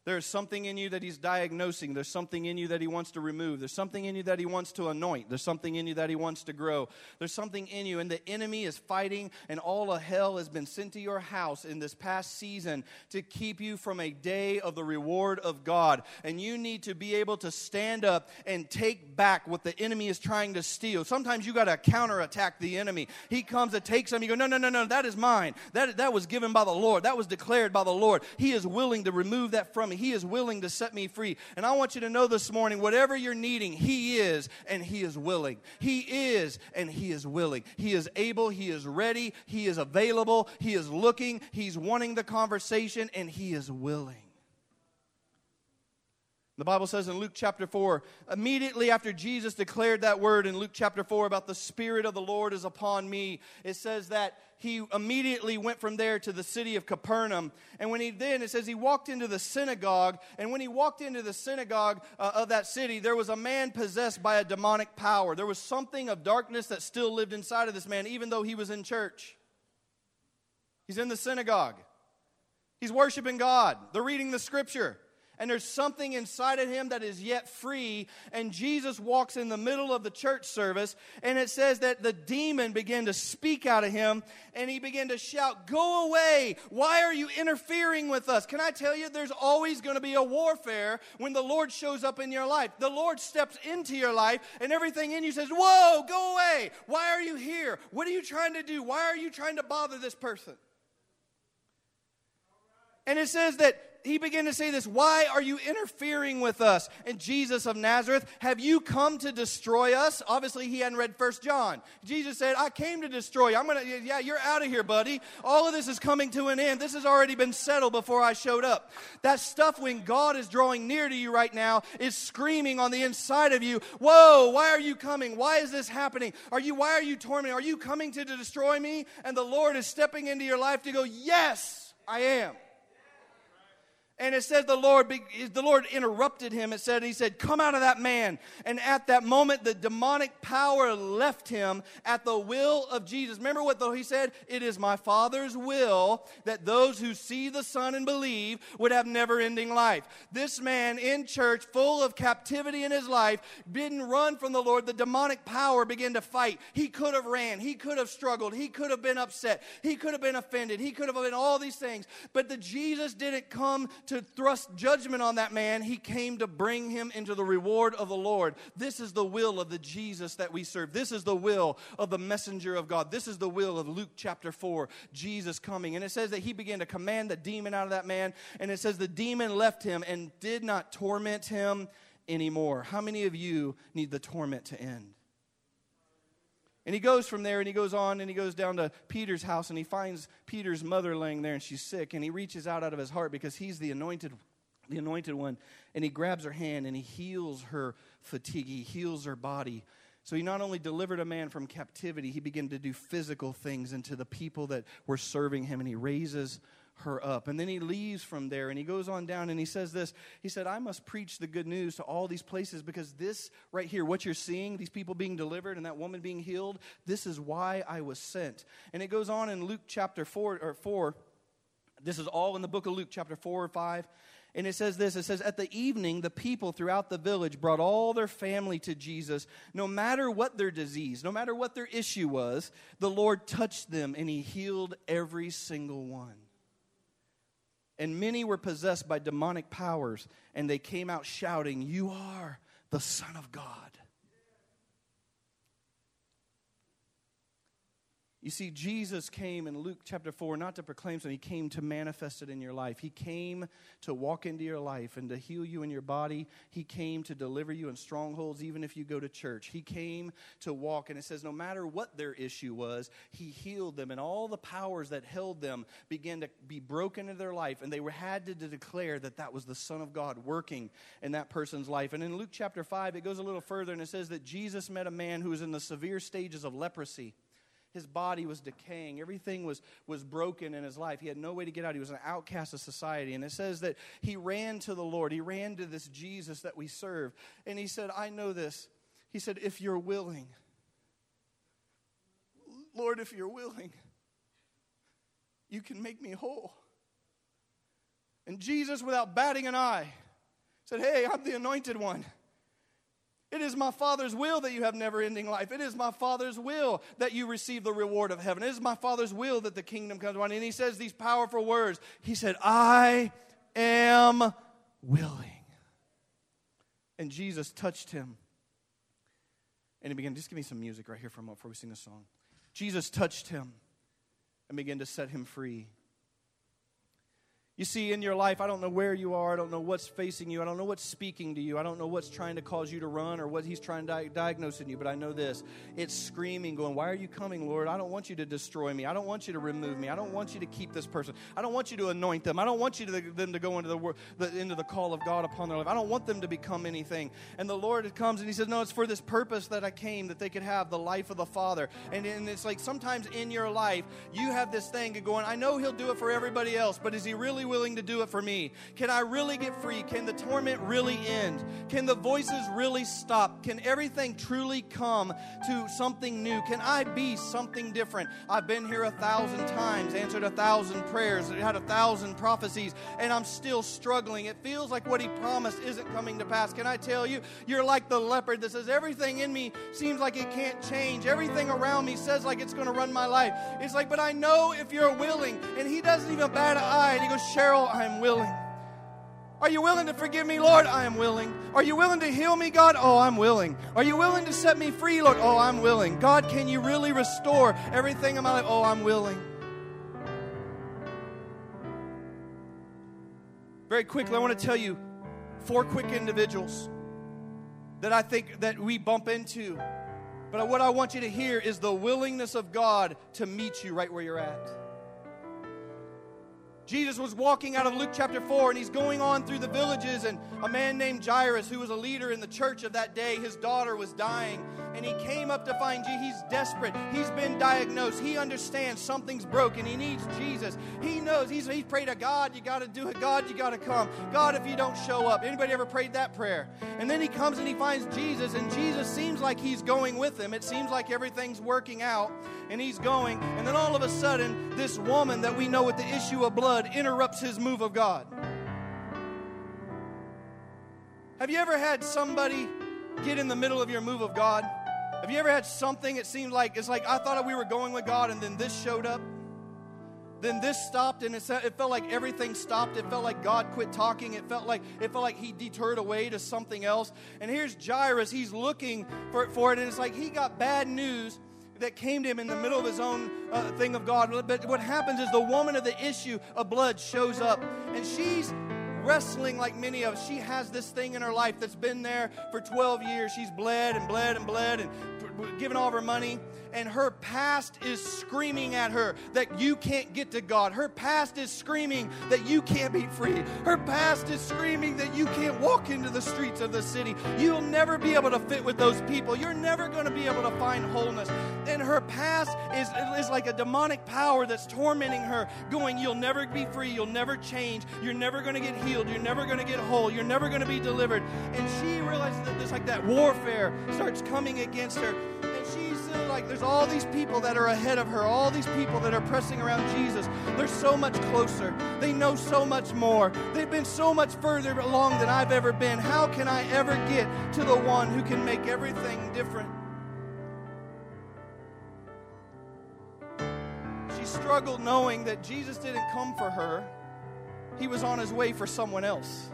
There's something in you that he's diagnosing. There's something in you that he wants to remove. There's something in you that he wants to anoint. There's something in you that he wants to grow. There's something in you, and the enemy is fighting, and all of hell has been sent to your house in this past season to keep you from a day of the reward of God. And you need to be able to stand up and take back what the enemy is trying to steal. Sometimes you got to counterattack the enemy. He comes and takes them. You go, no, no, no, no, that is mine. That, that was given by the Lord. That was declared by the Lord. He is willing to remove that from me. He is willing to set me free. And I want you to know this morning whatever you're needing, He is, and He is willing. He is, and He is willing. He is able, He is ready, He is available, He is looking, He's wanting the conversation, and He is willing. The Bible says in Luke chapter 4, immediately after Jesus declared that word in Luke chapter 4 about the Spirit of the Lord is upon me, it says that he immediately went from there to the city of Capernaum. And when he then, it says he walked into the synagogue. And when he walked into the synagogue uh, of that city, there was a man possessed by a demonic power. There was something of darkness that still lived inside of this man, even though he was in church. He's in the synagogue, he's worshiping God, they're reading the scripture and there's something inside of him that is yet free. And Jesus walks in the middle of the church service, and it says that the demon began to speak out of him, and he began to shout, Go away! Why are you interfering with us? Can I tell you, there's always going to be a warfare when the Lord shows up in your life. The Lord steps into your life, and everything in you says, Whoa, go away! Why are you here? What are you trying to do? Why are you trying to bother this person? And it says that he began to say this Why are you interfering with us? And Jesus of Nazareth, have you come to destroy us? Obviously, he hadn't read First John. Jesus said, I came to destroy you. I'm going to, yeah, you're out of here, buddy. All of this is coming to an end. This has already been settled before I showed up. That stuff, when God is drawing near to you right now, is screaming on the inside of you, Whoa, why are you coming? Why is this happening? Are you, why are you tormenting? Are you coming to destroy me? And the Lord is stepping into your life to go, Yes, I am. And it says the Lord, the Lord interrupted him. It said, He said, Come out of that man. And at that moment, the demonic power left him at the will of Jesus. Remember what though he said? It is my Father's will that those who see the Son and believe would have never ending life. This man in church, full of captivity in his life, didn't run from the Lord. The demonic power began to fight. He could have ran. He could have struggled. He could have been upset. He could have been offended. He could have been all these things. But the Jesus didn't come to thrust judgment on that man, he came to bring him into the reward of the Lord. This is the will of the Jesus that we serve. This is the will of the messenger of God. This is the will of Luke chapter 4, Jesus coming. And it says that he began to command the demon out of that man. And it says the demon left him and did not torment him anymore. How many of you need the torment to end? And he goes from there and he goes on and he goes down to Peter's house and he finds Peter's mother laying there and she's sick and he reaches out out of his heart because he's the anointed the anointed one. And he grabs her hand and he heals her fatigue. He heals her body. So he not only delivered a man from captivity he began to do physical things into the people that were serving him and he raises her up. And then he leaves from there and he goes on down and he says this. He said, I must preach the good news to all these places because this right here, what you're seeing, these people being delivered and that woman being healed, this is why I was sent. And it goes on in Luke chapter 4 or 4. This is all in the book of Luke, chapter 4 or 5. And it says this it says, At the evening, the people throughout the village brought all their family to Jesus. No matter what their disease, no matter what their issue was, the Lord touched them and he healed every single one. And many were possessed by demonic powers, and they came out shouting, You are the Son of God. You see, Jesus came in Luke chapter 4 not to proclaim something, He came to manifest it in your life. He came to walk into your life and to heal you in your body. He came to deliver you in strongholds, even if you go to church. He came to walk, and it says, no matter what their issue was, He healed them, and all the powers that held them began to be broken in their life, and they were, had to, to declare that that was the Son of God working in that person's life. And in Luke chapter 5, it goes a little further, and it says that Jesus met a man who was in the severe stages of leprosy his body was decaying. Everything was, was broken in his life. He had no way to get out. He was an outcast of society. And it says that he ran to the lord. He ran to this jesus that we serve. And he said i know this. He said if you're willing. Lord if you're willing you can make me whole. And jesus without batting an eye said hey i'm the anointed one it is my Father's will that you have never ending life. It is my Father's will that you receive the reward of heaven. It is my Father's will that the kingdom comes on. And he says these powerful words. He said, I am willing. And Jesus touched him. And he began, just give me some music right here for a moment before we sing this song. Jesus touched him and began to set him free. You see, in your life, I don't know where you are. I don't know what's facing you. I don't know what's speaking to you. I don't know what's trying to cause you to run or what he's trying to di- diagnose in you. But I know this it's screaming, going, Why are you coming, Lord? I don't want you to destroy me. I don't want you to remove me. I don't want you to keep this person. I don't want you to anoint them. I don't want you to, them to go into the, the, into the call of God upon their life. I don't want them to become anything. And the Lord comes and he says, No, it's for this purpose that I came, that they could have the life of the Father. And, and it's like sometimes in your life, you have this thing of going, I know he'll do it for everybody else, but is he really willing to do it for me? Can I really get free? Can the torment really end? Can the voices really stop? Can everything truly come to something new? Can I be something different? I've been here a thousand times, answered a thousand prayers, had a thousand prophecies, and I'm still struggling. It feels like what he promised isn't coming to pass. Can I tell you? You're like the leopard that says, Everything in me seems like it can't change. Everything around me says like it's going to run my life. It's like, but I know if you're willing. And he doesn't even bat an eye. And he goes, Cheryl, I'm willing. Are you willing to forgive me, Lord? I am willing. Are you willing to heal me, God? Oh, I'm willing. Are you willing to set me free, Lord? Oh, I'm willing. God, can you really restore everything in my life? Oh, I'm willing. Very quickly, I want to tell you four quick individuals that I think that we bump into. But what I want you to hear is the willingness of God to meet you right where you're at. Jesus was walking out of Luke chapter 4 and he's going on through the villages. And a man named Jairus, who was a leader in the church of that day, his daughter was dying. And he came up to find Jesus. He's desperate. He's been diagnosed. He understands something's broken. He needs Jesus. He knows. He's, he's prayed to God, you got to do it. God, you got to come. God, if you don't show up. Anybody ever prayed that prayer? And then he comes and he finds Jesus, and Jesus seems like he's going with him. It seems like everything's working out, and he's going. And then all of a sudden, this woman that we know with the issue of blood blood interrupts his move of God. Have you ever had somebody get in the middle of your move of God? Have you ever had something it seemed like it's like I thought we were going with God and then this showed up? Then this stopped and it, it felt like everything stopped. It felt like God quit talking. It felt like it felt like he deterred away to something else. And here's Jairus, he's looking for, for it and it's like he got bad news that came to him in the middle of his own uh, thing of God. But what happens is the woman of the issue of blood shows up, and she's wrestling like many of us. She has this thing in her life that's been there for 12 years. She's bled and bled and bled and given all of her money and her past is screaming at her that you can't get to God. Her past is screaming that you can't be free. Her past is screaming that you can't walk into the streets of the city. You'll never be able to fit with those people. You're never going to be able to find wholeness. And her past is, is like a demonic power that's tormenting her, going, You'll never be free. You'll never change. You're never going to get healed. You're never going to get whole. You're never going to be delivered. And she realizes that there's like that warfare starts coming against her And she's uh, like there's all these people that are ahead of her, all these people that are pressing around Jesus. They're so much closer. They know so much more. They've been so much further along than I've ever been. How can I ever get to the one who can make everything different? She struggled knowing that Jesus didn't come for her, he was on his way for someone else.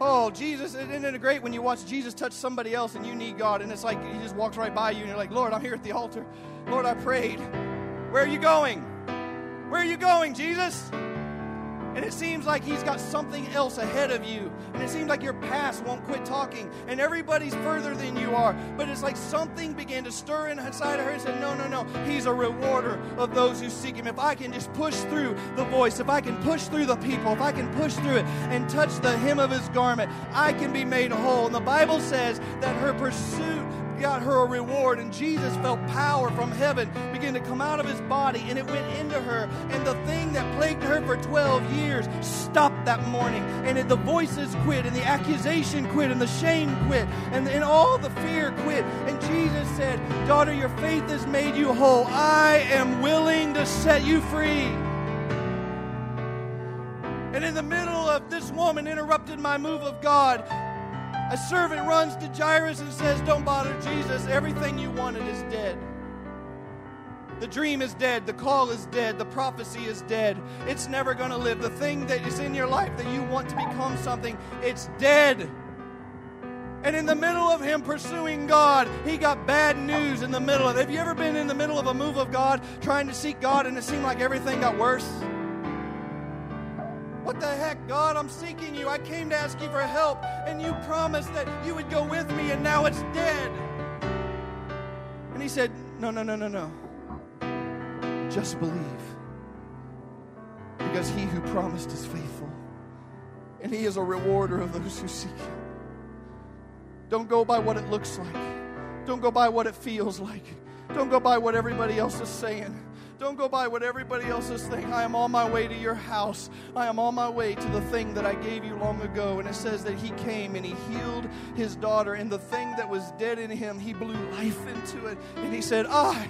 Oh, Jesus, isn't it great when you watch Jesus touch somebody else and you need God and it's like he just walks right by you and you're like, Lord, I'm here at the altar. Lord, I prayed. Where are you going? Where are you going, Jesus? And it seems like he's got something else ahead of you. And it seems like your past won't quit talking. And everybody's further than you are. But it's like something began to stir inside of her and said, No, no, no. He's a rewarder of those who seek him. If I can just push through the voice, if I can push through the people, if I can push through it and touch the hem of his garment, I can be made whole. And the Bible says that her pursuit got her a reward, and Jesus felt power from heaven begin to come out of his body, and it went into her. And the thing that plagued her for 12 years stopped that morning. And the voices quit, and the accusation quit, and the shame quit, and, and all the fear quit. And Jesus said, Daughter, your faith has made you whole. I am willing to set you free. And in the middle of this woman interrupted my move of God, a servant runs to Jairus and says, Don't bother Jesus. Everything you wanted is dead. The dream is dead. The call is dead. The prophecy is dead. It's never going to live. The thing that is in your life that you want to become something, it's dead. And in the middle of him pursuing God, he got bad news in the middle of it. Have you ever been in the middle of a move of God trying to seek God and it seemed like everything got worse? What the heck, God? I'm seeking you. I came to ask you for help, and you promised that you would go with me, and now it's dead. And he said, No, no, no, no, no. Just believe. Because he who promised is faithful, and he is a rewarder of those who seek him. Don't go by what it looks like, don't go by what it feels like, don't go by what everybody else is saying. Don't go by what everybody else is saying. I am on my way to your house. I am on my way to the thing that I gave you long ago. And it says that he came and he healed his daughter. And the thing that was dead in him, he blew life into it. And he said, I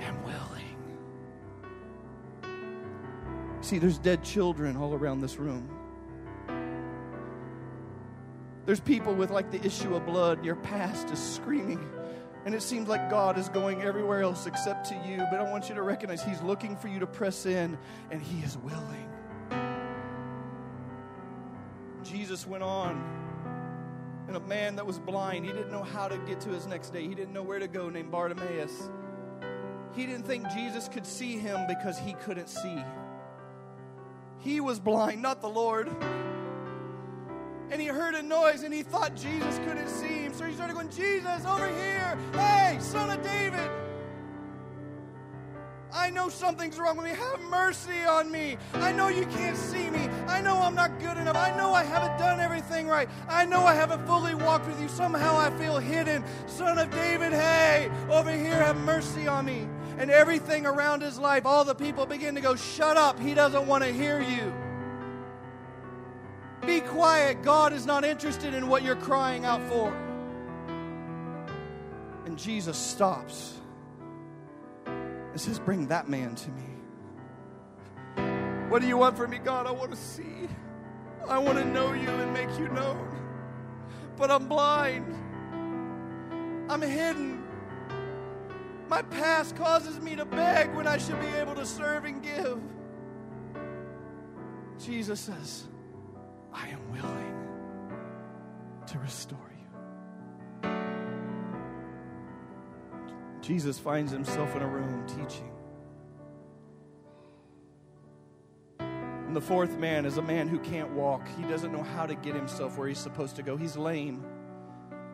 am willing. See, there's dead children all around this room. There's people with like the issue of blood. Your past is screaming and it seems like God is going everywhere else except to you. But I want you to recognize He's looking for you to press in, and He is willing. Jesus went on, and a man that was blind, he didn't know how to get to his next day. He didn't know where to go, named Bartimaeus. He didn't think Jesus could see him because he couldn't see. He was blind, not the Lord and he heard a noise and he thought Jesus couldn't see him. So he started going, Jesus, over here. Hey, son of David. I know something's wrong with me. Have mercy on me. I know you can't see me. I know I'm not good enough. I know I haven't done everything right. I know I haven't fully walked with you. Somehow I feel hidden. Son of David, hey, over here, have mercy on me. And everything around his life, all the people begin to go, Shut up. He doesn't want to hear you. Be quiet. God is not interested in what you're crying out for. And Jesus stops and says, Bring that man to me. What do you want from me, God? I want to see. I want to know you and make you known. But I'm blind. I'm hidden. My past causes me to beg when I should be able to serve and give. Jesus says, I am willing to restore you. Jesus finds himself in a room teaching. And the fourth man is a man who can't walk. He doesn't know how to get himself where he's supposed to go. He's lame.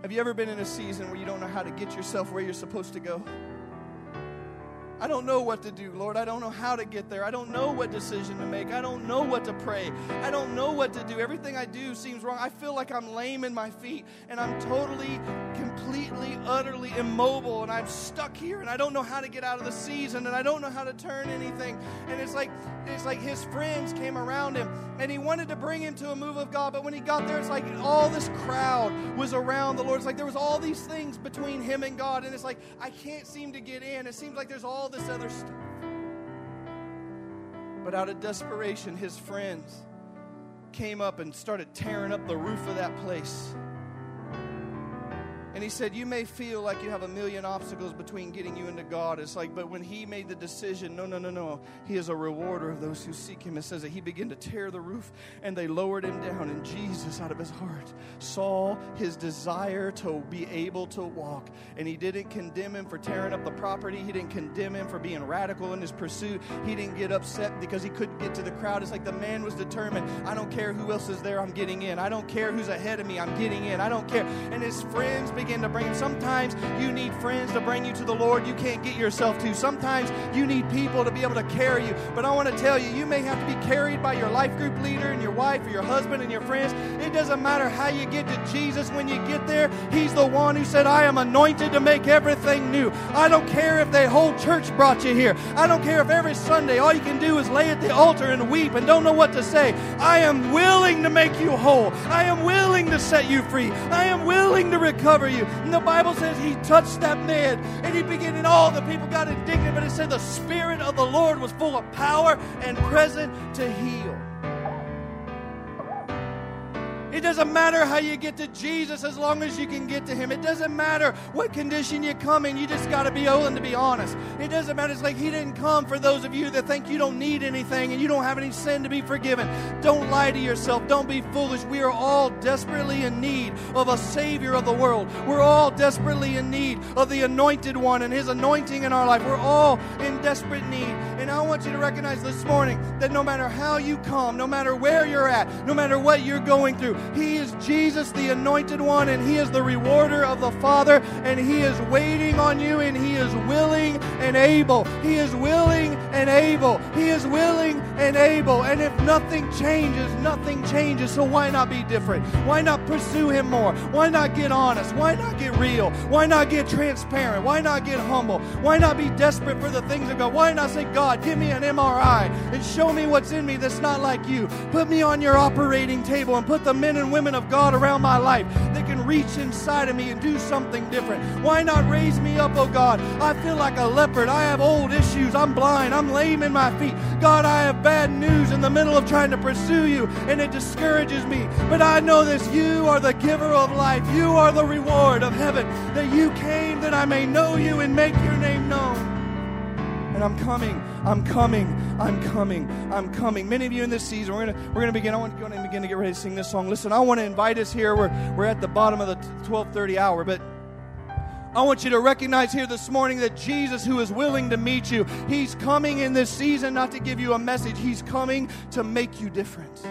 Have you ever been in a season where you don't know how to get yourself where you're supposed to go? I don't know what to do, Lord. I don't know how to get there. I don't know what decision to make. I don't know what to pray. I don't know what to do. Everything I do seems wrong. I feel like I'm lame in my feet and I'm totally, completely, utterly immobile and I'm stuck here and I don't know how to get out of the season and I don't know how to turn anything. And it's like it's like his friends came around him and he wanted to bring him to a move of God, but when he got there, it's like all this crowd was around the Lord. It's like there was all these things between him and God, and it's like I can't seem to get in. It seems like there's all this other stuff. But out of desperation, his friends came up and started tearing up the roof of that place. And he said, You may feel like you have a million obstacles between getting you into God. It's like, but when he made the decision, no, no, no, no, he is a rewarder of those who seek him. It says that he began to tear the roof and they lowered him down. And Jesus, out of his heart, saw his desire to be able to walk. And he didn't condemn him for tearing up the property, he didn't condemn him for being radical in his pursuit. He didn't get upset because he couldn't get to the crowd. It's like the man was determined I don't care who else is there, I'm getting in. I don't care who's ahead of me, I'm getting in. I don't care. And his friends begin to bring. Sometimes you need friends to bring you to the Lord you can't get yourself to. Sometimes you need people to be able to carry you. But I want to tell you, you may have to be carried by your life group leader and your wife or your husband and your friends. It doesn't matter how you get to Jesus when you get there. He's the one who said, I am anointed to make everything new. I don't care if the whole church brought you here. I don't care if every Sunday all you can do is lay at the altar and weep and don't know what to say. I am willing to make you whole. I am willing to set you free. I am willing to recover you. And the Bible says he touched that man and he began, and all the people got indignant, but it said the Spirit of the Lord was full of power and present to heal. It doesn't matter how you get to Jesus as long as you can get to Him. It doesn't matter what condition you come in. You just got to be willing to be honest. It doesn't matter. It's like He didn't come for those of you that think you don't need anything and you don't have any sin to be forgiven. Don't lie to yourself. Don't be foolish. We are all desperately in need of a Savior of the world. We're all desperately in need of the Anointed One and His anointing in our life. We're all in desperate need. And I want you to recognize this morning that no matter how you come, no matter where you're at, no matter what you're going through, he is Jesus, the anointed one, and He is the rewarder of the Father, and He is waiting on you, and He is willing and able. He is willing and able. He is willing and able. And if nothing changes, nothing changes. So why not be different? Why not pursue Him more? Why not get honest? Why not get real? Why not get transparent? Why not get humble? Why not be desperate for the things of God? Why not say, God, give me an MRI and show me what's in me that's not like you? Put me on your operating table and put the and women of God around my life that can reach inside of me and do something different. Why not raise me up, oh God? I feel like a leopard. I have old issues. I'm blind. I'm lame in my feet. God, I have bad news in the middle of trying to pursue you, and it discourages me. But I know this you are the giver of life. You are the reward of heaven. That you came that I may know you and make your name known. And I'm coming, I'm coming, I'm coming, I'm coming. Many of you in this season, we're gonna we're gonna begin. I want to begin to get ready to sing this song. Listen, I want to invite us here. We're we're at the bottom of the 12:30 hour, but I want you to recognize here this morning that Jesus, who is willing to meet you, He's coming in this season not to give you a message, He's coming to make you different.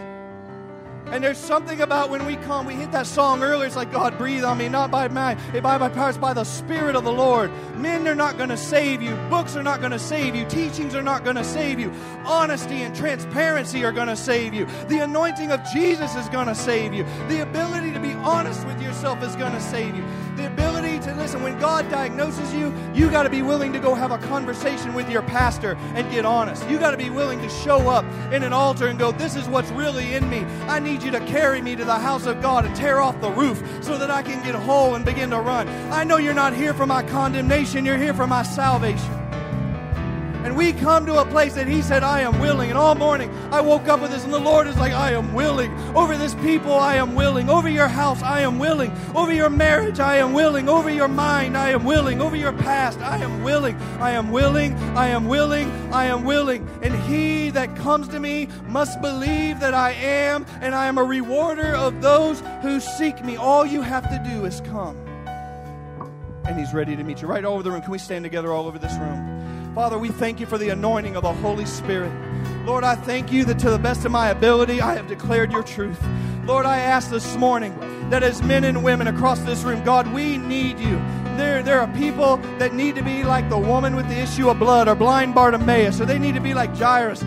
And there's something about when we come, we hit that song earlier. It's like, God, breathe on me, not by my, by my powers, by the Spirit of the Lord. Men are not going to save you. Books are not going to save you. Teachings are not going to save you. Honesty and transparency are going to save you. The anointing of Jesus is going to save you. The ability to be honest with yourself is going to save you. The ability to listen, when God diagnoses you, you got to be willing to go have a conversation with your pastor and get honest. You got to be willing to show up in an altar and go, This is what's really in me. I need you to carry me to the house of God and tear off the roof so that I can get whole and begin to run. I know you're not here for my condemnation, you're here for my salvation. And we come to a place that He said, I am willing. And all morning I woke up with this, and the Lord is like, I am willing. Over this people, I am willing. Over your house, I am willing. Over your marriage, I am willing. Over your mind, I am willing. Over your past, I am willing. I am willing. I am willing. I am willing. And he that comes to me must believe that I am, and I am a rewarder of those who seek me. All you have to do is come. And he's ready to meet you. Right over the room. Can we stand together all over this room? Father, we thank you for the anointing of the Holy Spirit. Lord, I thank you that to the best of my ability, I have declared your truth. Lord, I ask this morning that as men and women across this room, God, we need you. There, there are people that need to be like the woman with the issue of blood or blind Bartimaeus, or they need to be like Jairus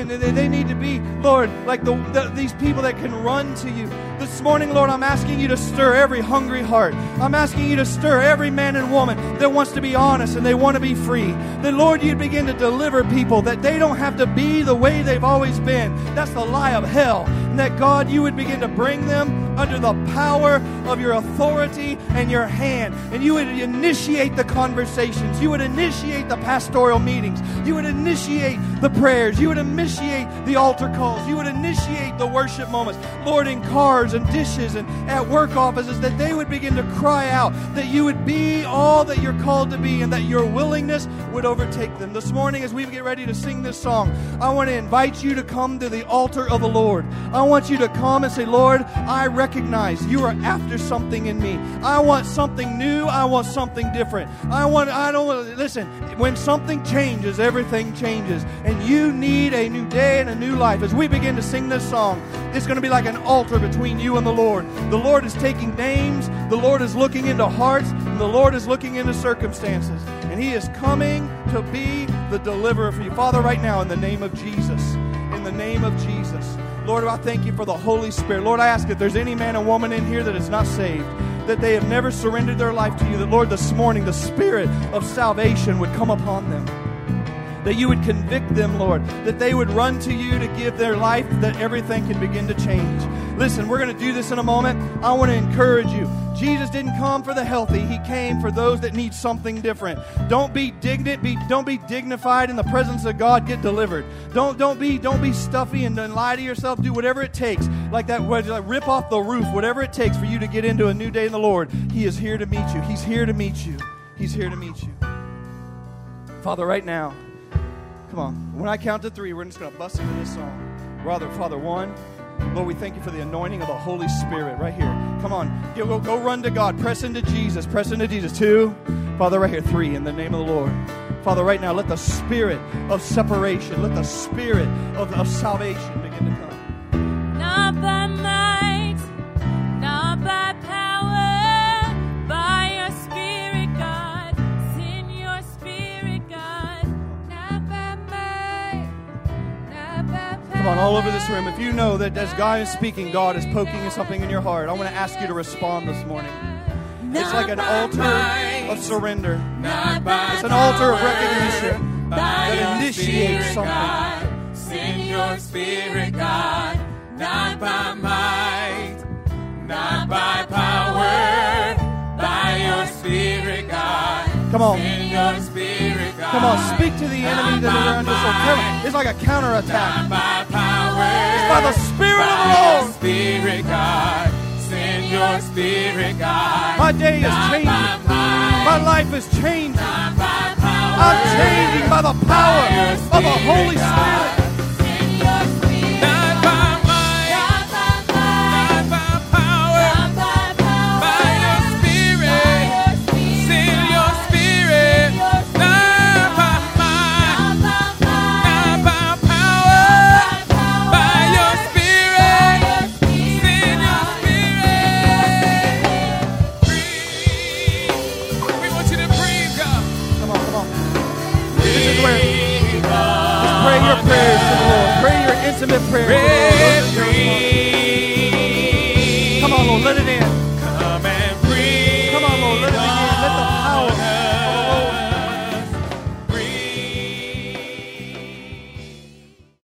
and they need to be, Lord, like the, the, these people that can run to you. This morning, Lord, I'm asking you to stir every hungry heart. I'm asking you to stir every man and woman that wants to be honest and they want to be free. That, Lord, you'd begin to deliver people, that they don't have to be the way they've always been. That's the lie of hell. That God, you would begin to bring them under the power of your authority and your hand. And you would initiate the conversations. You would initiate the pastoral meetings. You would initiate the prayers. You would initiate the altar calls. You would initiate the worship moments. Lord, in cars and dishes and at work offices, that they would begin to cry out, that you would be all that you're called to be, and that your willingness would overtake them. This morning, as we get ready to sing this song, I want to invite you to come to the altar of the Lord. I want you to come and say, Lord, I recognize you are after something in me. I want something new. I want something different. I want, I don't want, listen, when something changes, everything changes. And you need a new day and a new life. As we begin to sing this song, it's going to be like an altar between you and the Lord. The Lord is taking names, the Lord is looking into hearts, and the Lord is looking into circumstances. And He is coming to be the deliverer for you. Father, right now, in the name of Jesus, in the name of Jesus. Lord, I thank you for the Holy Spirit. Lord, I ask if there's any man or woman in here that is not saved, that they have never surrendered their life to you, that, Lord, this morning the Spirit of salvation would come upon them that you would convict them, Lord, that they would run to you to give their life, that everything can begin to change. Listen, we're going to do this in a moment. I want to encourage you. Jesus didn't come for the healthy, He came for those that need something different. Don't be dignant, be, don't be dignified in the presence of God, get delivered. Don't, don't, be, don't be stuffy and, and lie to yourself. Do whatever it takes, like that, like rip off the roof, whatever it takes for you to get into a new day in the Lord. He is here to meet you. He's here to meet you. He's here to meet you. Father, right now, Come on. When I count to three, we're just going to bust into this song. Father, Father, one. Lord, we thank you for the anointing of the Holy Spirit right here. Come on. Go, go run to God. Press into Jesus. Press into Jesus. Two. Father, right here. Three. In the name of the Lord. Father, right now, let the spirit of separation, let the spirit of, of salvation begin to on, all over this room. If you know that as God is speaking, God is poking something in your heart, I want to ask you to respond this morning. It's like an altar of surrender. It's an altar of recognition that initiates something. Send your spirit, God, not by might, not by power, by your spirit, God. Come on. Spirit, God. Come on, speak to the enemy that around us. It's like a counterattack. By. It's by the Spirit of the by Lord. spirit, God. Send your spirit, God. My day is changing. by might, My life is changing. power. I'm changing by the power of the Holy Spirit. Prayers to the Lord. Pray your intimate prayers to